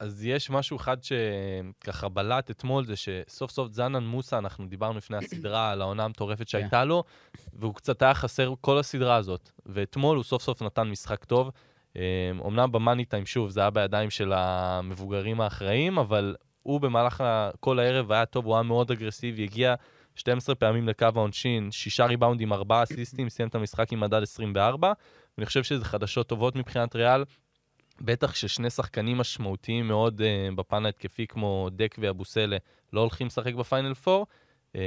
אז יש משהו אחד שככה בלט אתמול, זה שסוף סוף זנן מוסה, אנחנו דיברנו לפני הסדרה על העונה המטורפת שהייתה לו, והוא קצת היה חסר כל הסדרה הזאת. ואתמול הוא סוף סוף נתן משחק טוב. אמ, אמנם במאני טיים, שוב, זה היה בידיים של המבוגרים האחראים, אבל הוא במהלך כל הערב היה טוב, הוא היה מאוד אגרסיבי, הגיע 12 פעמים לקו העונשין, שישה ריבאונדים, ארבעה אסיסטים, סיים את המשחק עם מדד 24, ואני חושב שזה חדשות טובות מבחינת ריאל. בטח ששני שחקנים משמעותיים מאוד uh, בפן ההתקפי, כמו דק ואבוסלה, לא הולכים לשחק בפיינל 4. Uh,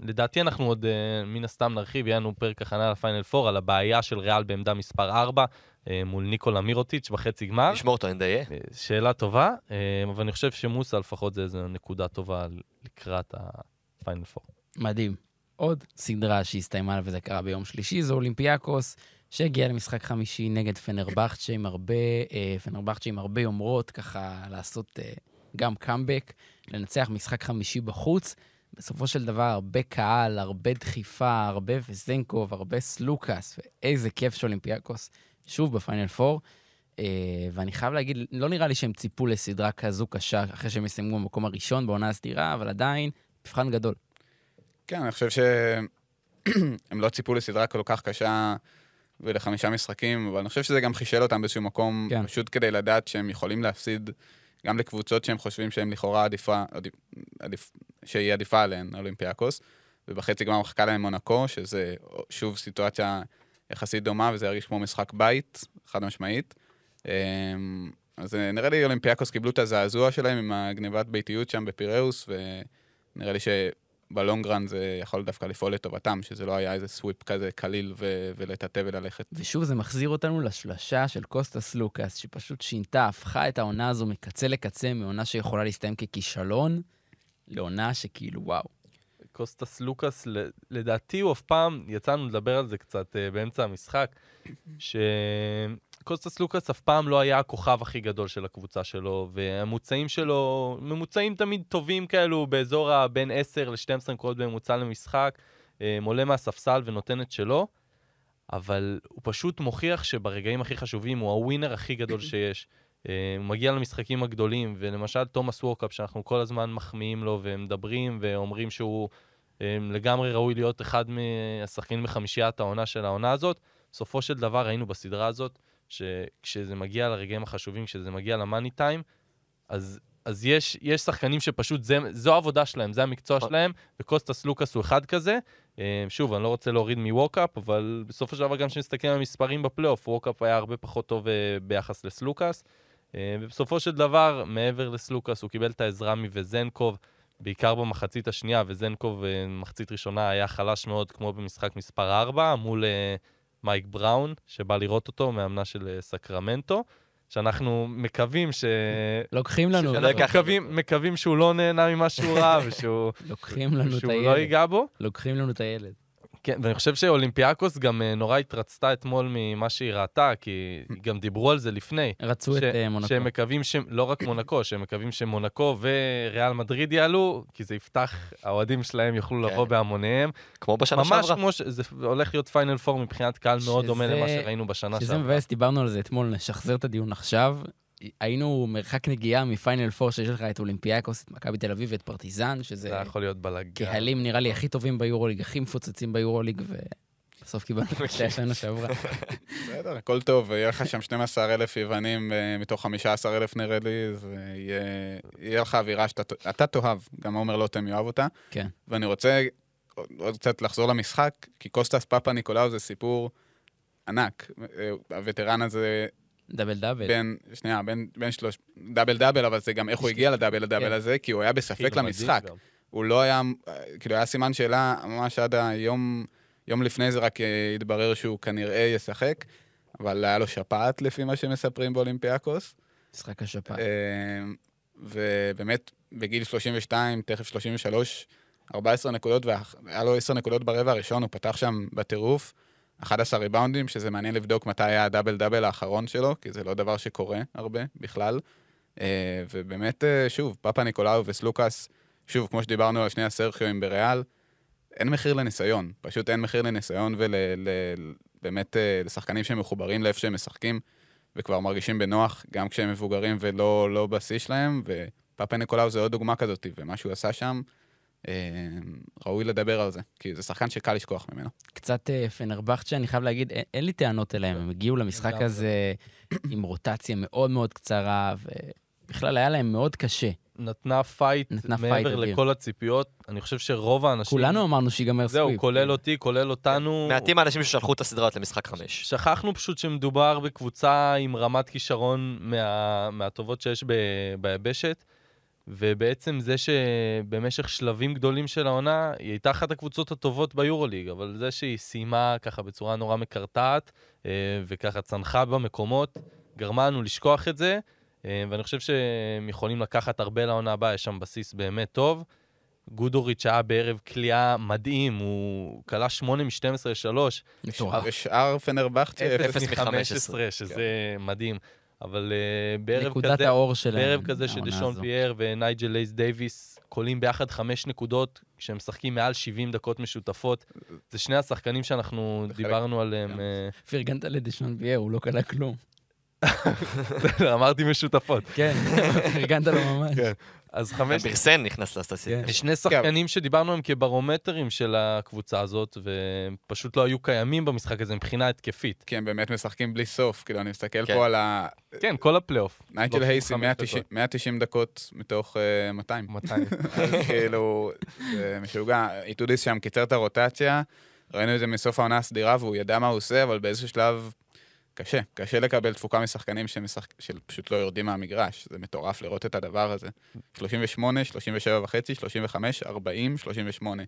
לדעתי אנחנו עוד uh, מן הסתם נרחיב, יהיה לנו פרק הכנה לפיינל 4 על הבעיה של ריאל בעמדה מספר 4 uh, מול ניקולה מירוטיץ' בחצי גמר. נשמור אותו, נדיה. אה, שאלה טובה, אה, אבל אני חושב שמוסה לפחות זה איזו נקודה טובה לקראת הפיינל 4. מדהים. עוד סדרה שהסתיימה וזה קרה ביום שלישי, זה אולימפיאקוס, שהגיע למשחק חמישי נגד פנרבכצ'ה עם הרבה, אה, פנרבכצ'ה עם הרבה יומרות, ככה לעשות אה, גם קאמבק, לנצח משחק חמישי בחוץ. בסופו של דבר, הרבה קהל, הרבה דחיפה, הרבה וזנקוב, הרבה סלוקאס, ואיזה כיף של אולימפיאקוס, שוב בפיינל 4. אה, ואני חייב להגיד, לא נראה לי שהם ציפו לסדרה כזו קשה אחרי שהם יסיימו במקום הראשון בעונה הסדירה, אבל עדיין, מבחן גדול. כן, אני חושב שהם לא ציפו לסדרה כל כך קשה ולחמישה משחקים, אבל אני חושב שזה גם חישל אותם באיזשהו מקום, כן. פשוט כדי לדעת שהם יכולים להפסיד גם לקבוצות שהם חושבים שהן לכאורה עדיפה, עדיף, עדיף, שהיא עדיפה עליהן, אולימפיאקוס, ובחצי גמר מחכה להם מונקו, שזה שוב סיטואציה יחסית דומה, וזה ירגיש כמו משחק בית, חד משמעית. אמ, אז אה, נראה לי אולימפיאקוס קיבלו את הזעזוע שלהם עם הגניבת ביתיות שם בפיראוס, ונראה לי שב long run זה יכול דווקא לפעול לטובתם, שזה לא היה איזה sweep כזה קליל ו- ולטאטא וללכת. ושוב זה מחזיר אותנו לשלשה של קוסטס סלוקאס, שפשוט שינתה, הפכה את העונה הזו מקצה לקצה, מעונה שיכולה להסתיים ככישלון, לעונה שכאילו וואו. קוסטס לוקאס, לדעתי הוא אף פעם, יצאנו לדבר על זה קצת uh, באמצע המשחק, שקוסטס לוקאס אף פעם לא היה הכוכב הכי גדול של הקבוצה שלו, והממוצעים שלו, ממוצעים תמיד טובים כאלו, באזור הבין 10 ל-12 נקודות בממוצע למשחק, עולה מהספסל ונותן את שלו, אבל הוא פשוט מוכיח שברגעים הכי חשובים הוא הווינר הכי גדול שיש. אה, הוא מגיע למשחקים הגדולים, ולמשל תומאס ווקאפ, שאנחנו כל הזמן מחמיאים לו ומדברים ואומרים שהוא אה, לגמרי ראוי להיות אחד מהשחקנים בחמישיית העונה של העונה הזאת. בסופו של דבר ראינו בסדרה הזאת, שכשזה מגיע לרגעים החשובים, כשזה מגיע ל money time, אז, אז יש, יש שחקנים שפשוט זה, זו העבודה שלהם, זה המקצוע שלהם, וקוסטס סלוקאס הוא אחד כזה. אה, שוב, אני לא רוצה להוריד מווקאפ, אבל בסופו של דבר גם כשנסתכל על המספרים בפלייאוף, ווקאפ היה הרבה פחות טוב ביחס לסלוקאס. אה, ובסופו של דבר, מעבר לסלוקאס, הוא קיבל את העזרה מווזנקוב, בעיקר במחצית השנייה, וזנקוב במחצית ראשונה היה חלש מאוד, כמו במשחק מספר 4, מול אה, מייק בראון, שבא לראות אותו, מאמנה של אה, סקרמנטו. שאנחנו מקווים ש... לוקחים לנו, שלא ייקח- מקווים, מקווים שהוא לא נהנה ממה שהוא ראה ושהוא לוקחים לנו את שהוא לא הילד. ייגע בו. לוקחים לנו את הילד. כן, ואני חושב שאולימפיאקוס גם אה, נורא התרצתה אתמול ממה שהיא ראתה, כי גם דיברו על זה לפני. רצו את ש- אה, מונקו. שהם מקווים, ש... לא רק מונקו, שהם מקווים שמונקו וריאל מדריד יעלו, כי זה יפתח, האוהדים שלהם יוכלו כן. לבוא בהמוניהם. כמו בשנה ממש שעברה. כמו שזה הולך להיות פיינל פור מבחינת קהל מאוד שזה- דומה למה שראינו בשנה שזה שעברה. מבאס, דיברנו על זה אתמול, נשחזר את הדיון עכשיו. היינו מרחק נגיעה מפיינל פור שיש לך את אולימפיאקוס, את מכבי תל אביב ואת פרטיזן, שזה זה יכול להיות בלאגן. קהלים נראה לי הכי טובים ביורוליג, הכי מפוצצים ביורוליג, ובסוף קיבלנו את השנה שעברה. בסדר, הכל טוב, יהיה לך שם 12,000 יוונים אה, מתוך 15,000 נראה לי, זה יהיה, יהיה לך אווירה שאתה אתה תאהב, גם עומר לוטם יאהב אותה. כן. ואני רוצה עוד- עוד קצת לחזור למשחק, כי קוסטס פאפה ניקולאו זה סיפור ענק. אה, ה veteran הזה double double. בין, שנייה, בין, בין שלוש, double double, אבל זה גם איך הוא הגיע ל double double כן. הזה, כי הוא היה בספק למשחק. הוא לא היה, כאילו היה סימן שאלה ממש עד היום, יום לפני זה רק אה, התברר שהוא כנראה ישחק, אבל היה לו שפעת לפי מה שמספרים באולימפיאקוס. משחק השפעת. אה, ובאמת, בגיל 32, תכף 33, 14 נקודות, והיה לו 10 נקודות ברבע הראשון, הוא פתח שם בטירוף. 11 ריבאונדים, שזה מעניין לבדוק מתי היה הדאבל דאבל האחרון שלו, כי זה לא דבר שקורה הרבה בכלל. אה, ובאמת, אה, שוב, פאפה ניקולאו וסלוקאס, שוב, כמו שדיברנו על שני הסרחיואים בריאל, אין מחיר לניסיון. פשוט אין מחיר לניסיון ובאמת לשחקנים שהם מחוברים לאיפה שהם משחקים, וכבר מרגישים בנוח, גם כשהם מבוגרים ולא לא בשיא שלהם, ופאפה ניקולאו זה עוד דוגמה כזאת, ומה שהוא עשה שם, אה, ראוי לדבר על זה, כי זה שחקן שקל לשכוח ממנו. קצת אה, פנרבכצ'ה, אני חייב להגיד, אין- לי טענות אליהם, הם הגיעו למשחק. הזה עם רוטציה מאוד מאוד קצרה, ובכלל היה להם מאוד קשה. נתנה fight נתנה fight מעבר אדיר. לכל הציפיות. אני חושב שרוב האנשים... כולנו אמרנו שיגמר sweep. זהו, כולל אותי, כולל אותנו. מעטים האנשים ששלחו את הסדרה הזאת למשחק חמש. שכחנו פשוט שמדובר בקבוצה עם רמת כישרון מה, מהטובות שיש ב, ביבשת, ובעצם זה שבמשך שלבים גדולים של העונה, היא הייתה אחת הקבוצות הטובות ביורוליג, אבל זה שהיא סיימה ככה בצורה נורא מקרטעת, אה, וככה צנחה במקומות, גרמה לנו לשכוח את זה, אה, ואני חושב שהם יכולים לקחת הרבה לעונה הבאה, יש שם בסיס באמת טוב. גודוריץ' היה בערב קליעה מדהים, הוא קלע 8 מ-12 ל-3, מטורף. ושאר פנרבכצ'ה, אפס מ- מ-15, שזה מדהים. אבל אה, בערב נקודת כזה, האור שלהם. בערב כזה שדשון הזו. פייר ונייג'ל הייס דייוויס קולעים ביחד חמש נקודות, כשהם משחקים מעל 70 דקות משותפות. זה שני השחקנים שאנחנו בחלק- דיברנו עליהם. אה, פרגנת לדשון פייר, הוא לא קלע כלום. אמרתי משותפות. כן, פרגנת לו ממש. כן. אז חמש... בירסן נכנס לסטטיסטיקה. כן. יש שני שחקנים שדיברנו עליהם כברומטרים של הקבוצה הזאת, והם פשוט לא היו קיימים במשחק הזה מבחינה התקפית. כי הם באמת משחקים בלי סוף, כאילו, אני מסתכל כן. פה על ה... כן, כל הפלייאוף. נייג'ל 35 הייס, 190 דקות. 190 דקות מתוך אה, 200. 200. אז כאילו, זה משוגע. איטודיס שם קיצר את הרוטציה, ראינו את זה מסוף העונה הסדירה, והוא ידע מה הוא עושה, אבל באיזשהו שלב קשה. קשה לקבל תפוקה משחקנים שמשחק... שפשוט לא יורדים מהמגרש. זה מטורף לראות את הדבר הזה. 38, 37 וחצי, 35, 40, 38.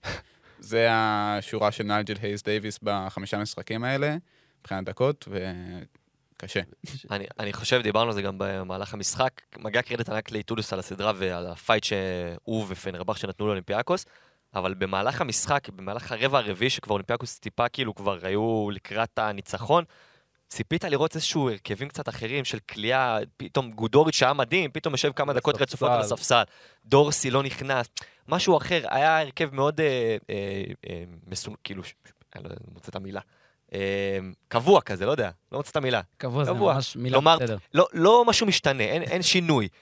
זה השורה של נייג'ל הייס דייוויס בחמישה משחקים האלה, מבחינת דקות, וקשה. אני, אני חושב, דיברנו על זה גם במהלך המשחק, מגיע קרדיט ענק לאיטודיס על הסדרה ועל ה fight שהוא ופנרבחצ'ה נתנו לאולימפיאקוס, אבל במהלך המשחק, במהלך הרבע הרביעי, שכבר אולימפיאקוס טיפה כאילו כבר היו לקראת הניצחון, ציפית לראות איזשהו הרכבים קצת אחרים של קליעה, פתאום גודוריץ' שהיה מדהים, פתאום יושב כמה דקות. רצופות על הספסל, דורסי לא נכנס, משהו אחר, היה הרכב מאוד אה, אה, אה. כאילו, אני לא מוצא את המילה. אה, קבוע כזה, לא יודע, לא מוצא את המילה. קבוע זה. ממש מילה בסדר. לא, לא משהו משתנה, אין, אין שינוי.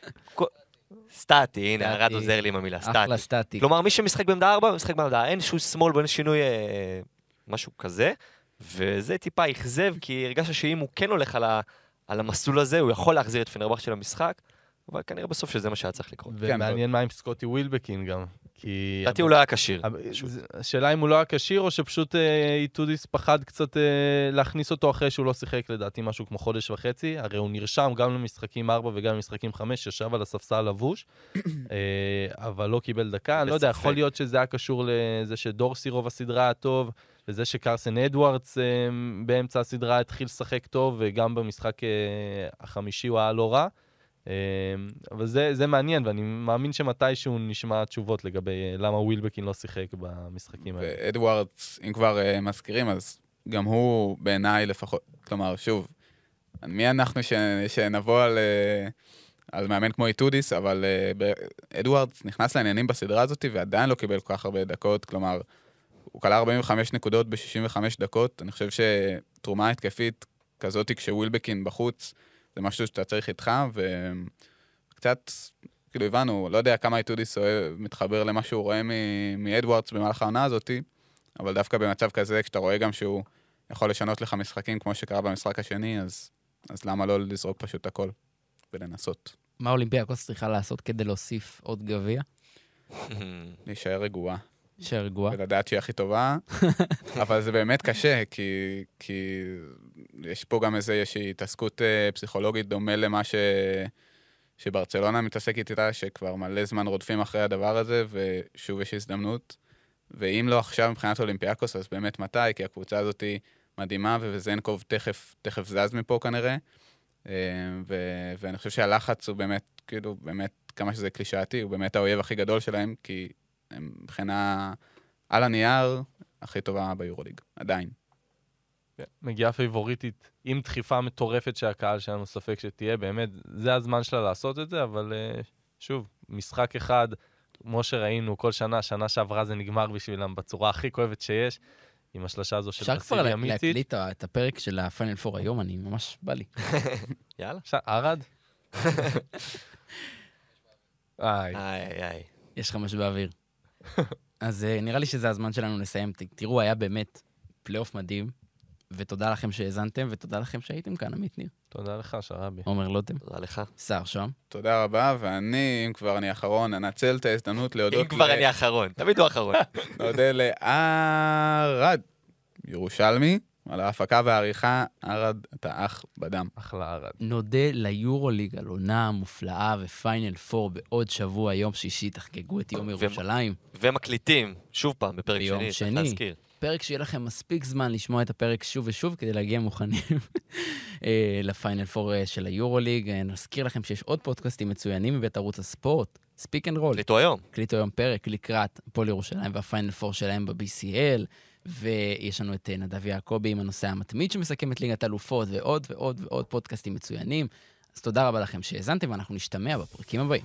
סטטי, הנה, סטטי. הרד עוזר לי עם המילה, אחלה סטטי. סטטי. כלומר, מי שמשחק בעמדה 4, משחק בעמדה, אין שום שמאל ואין שינוי, משהו כזה. וזה טיפה אכזב, כי הרגשת שאם הוא כן הולך על, ה, על המסלול הזה, הוא יכול להחזיר את פנרבך של המשחק, אבל כנראה בסוף שזה מה שהיה צריך לקרות. ומעניין מה עם סקוטי ווילבקין גם. כי... לדעתי הוא לא היה כשיר. השאלה אם הוא לא היה כשיר, או שפשוט אה, איטודיס פחד קצת אה, להכניס אותו אחרי שהוא לא שיחק לדעתי משהו כמו חודש וחצי. הרי הוא נרשם גם למשחקים 4 וגם למשחקים 5, ישב על הספסל לבוש, אה, אבל לא קיבל דקה. אני לא יודע. יכול להיות שזה היה קשור לזה שדורסי רוב הסדרה היה טוב, וזה שקרסן אדוארדס אה, באמצע הסדרה התחיל לשחק טוב, וגם במשחק אה, החמישי הוא היה לא רע. אה, אבל זה, זה מעניין, ואני מאמין שמתישהו נשמע תשובות לגבי למה ווילבקין לא שיחק במשחקים האלה. ואדוארדס, אם כבר מזכירים, אז גם הוא בעיניי לפחות, כלומר, שוב, מי אנחנו ש... שנבוא על, על מאמן כמו איטודיס, אבל אדוארדס נכנס לעניינים בסדרה הזאת ועדיין לא קיבל כל כך הרבה דקות, כלומר, הוא כלה 45 נקודות ב-65 דקות, אני חושב שתרומה התקפית כזאת כשווילבקין בחוץ, זה משהו שאתה צריך איתך, וקצת, כאילו הבנו, לא יודע כמה איטודיס מתחבר למה שהוא רואה מ- מאדוארדס במהלך העונה הזאתי, אבל דווקא במצב כזה, כשאתה רואה גם שהוא יכול לשנות לך משחקים כמו שקרה במשחק השני, אז, אז למה לא לזרוק פשוט הכל ולנסות? מה אולימפיאקוס צריכה לעשות כדי להוסיף עוד גביע? להישאר רגועה. להישאר רגועה. ולדעת שהיא הכי טובה, אבל זה באמת קשה, כי, כי יש פה גם איזושהי התעסקות אה, פסיכולוגית דומה למה ש... שברצלונה מתעסקת איתה, שכבר מלא זמן רודפים אחרי הדבר הזה, ושוב יש הזדמנות. ואם לא עכשיו מבחינת אולימפיאקוס, אז באמת מתי? כי הקבוצה הזאת היא מדהימה, וווזנקוב תכף, תכף זז מפה כנראה. אה, ו... ואני חושב שהלחץ הוא באמת, כאילו, באמת, כמה שזה קלישאתי, הוא באמת האויב הכי גדול שלהם, כי הם מבחינה, על הנייר, הכי טובה ביורוליג, עדיין. כן, מגיעה פייבוריטית עם דחיפה מטורפת שהקהל שלנו ספק שתהיה, באמת, זה הזמן שלה לעשות את זה, אבל אה, שוב, משחק אחד, כמו שראינו כל שנה, שנה שעברה זה נגמר בשבילם בצורה הכי כואבת שיש, עם השלשה הזו של אפשר כבר וסיליה מיציץ'. להקליט את הפרק של הפיינל פור היום, אני ממש בא לי. יאללה. עכשיו, ערד? איי, איי, איי. יש לך משהו באוויר. אז אה, נראה לי שזה הזמן שלנו לסיים. ת- תראו, היה באמת פלייאוף מדהים, ותודה לכם שהאזנתם, ותודה לכם שהייתם כאן, עמית ניר. תודה לך, שרבי. עומר לוטם, תודה לך. סער שוהם. תודה רבה, ואני, אם כבר אני אחרון, אנצל את ההזדמנות להודות... אם כבר ל- אני האחרון, תמיד הוא האחרון. נודה לערד, ירושלמי, על ההפקה והעריכה, ערד, אתה אח בדם. אחלה ערד. נודה ליורוליג על עונה מופלאה ופיינל פור בעוד שבוע, יום שישי, תחגגו את יום ו- ירושלים. ומקליטים, שוב פעם, בפרק ביום שני, צריך שני. להזכיר. פרק שיהיה לכם מספיק זמן לשמוע את הפרק שוב ושוב כדי להגיע מוכנים אה, לפיינל פור אה, של היורוליג. אה, נזכיר לכם שיש עוד פודקאסטים מצוינים מבית ערוץ הספורט, Speak and Roll. הקליטו היום. הקליטו היום פרק לקראת הפועל ירושלים והפיינל פור שלהם ב-BCL, ויש לנו את אה, נדב יעקבי עם הנושא המתמיד שמסכם את ליגת אלופות, ועוד ועוד ועוד פודקאסטים מצוינים. אז תודה רבה לכם שהאזנתם, ואנחנו נשתמע בפרקים הבאים.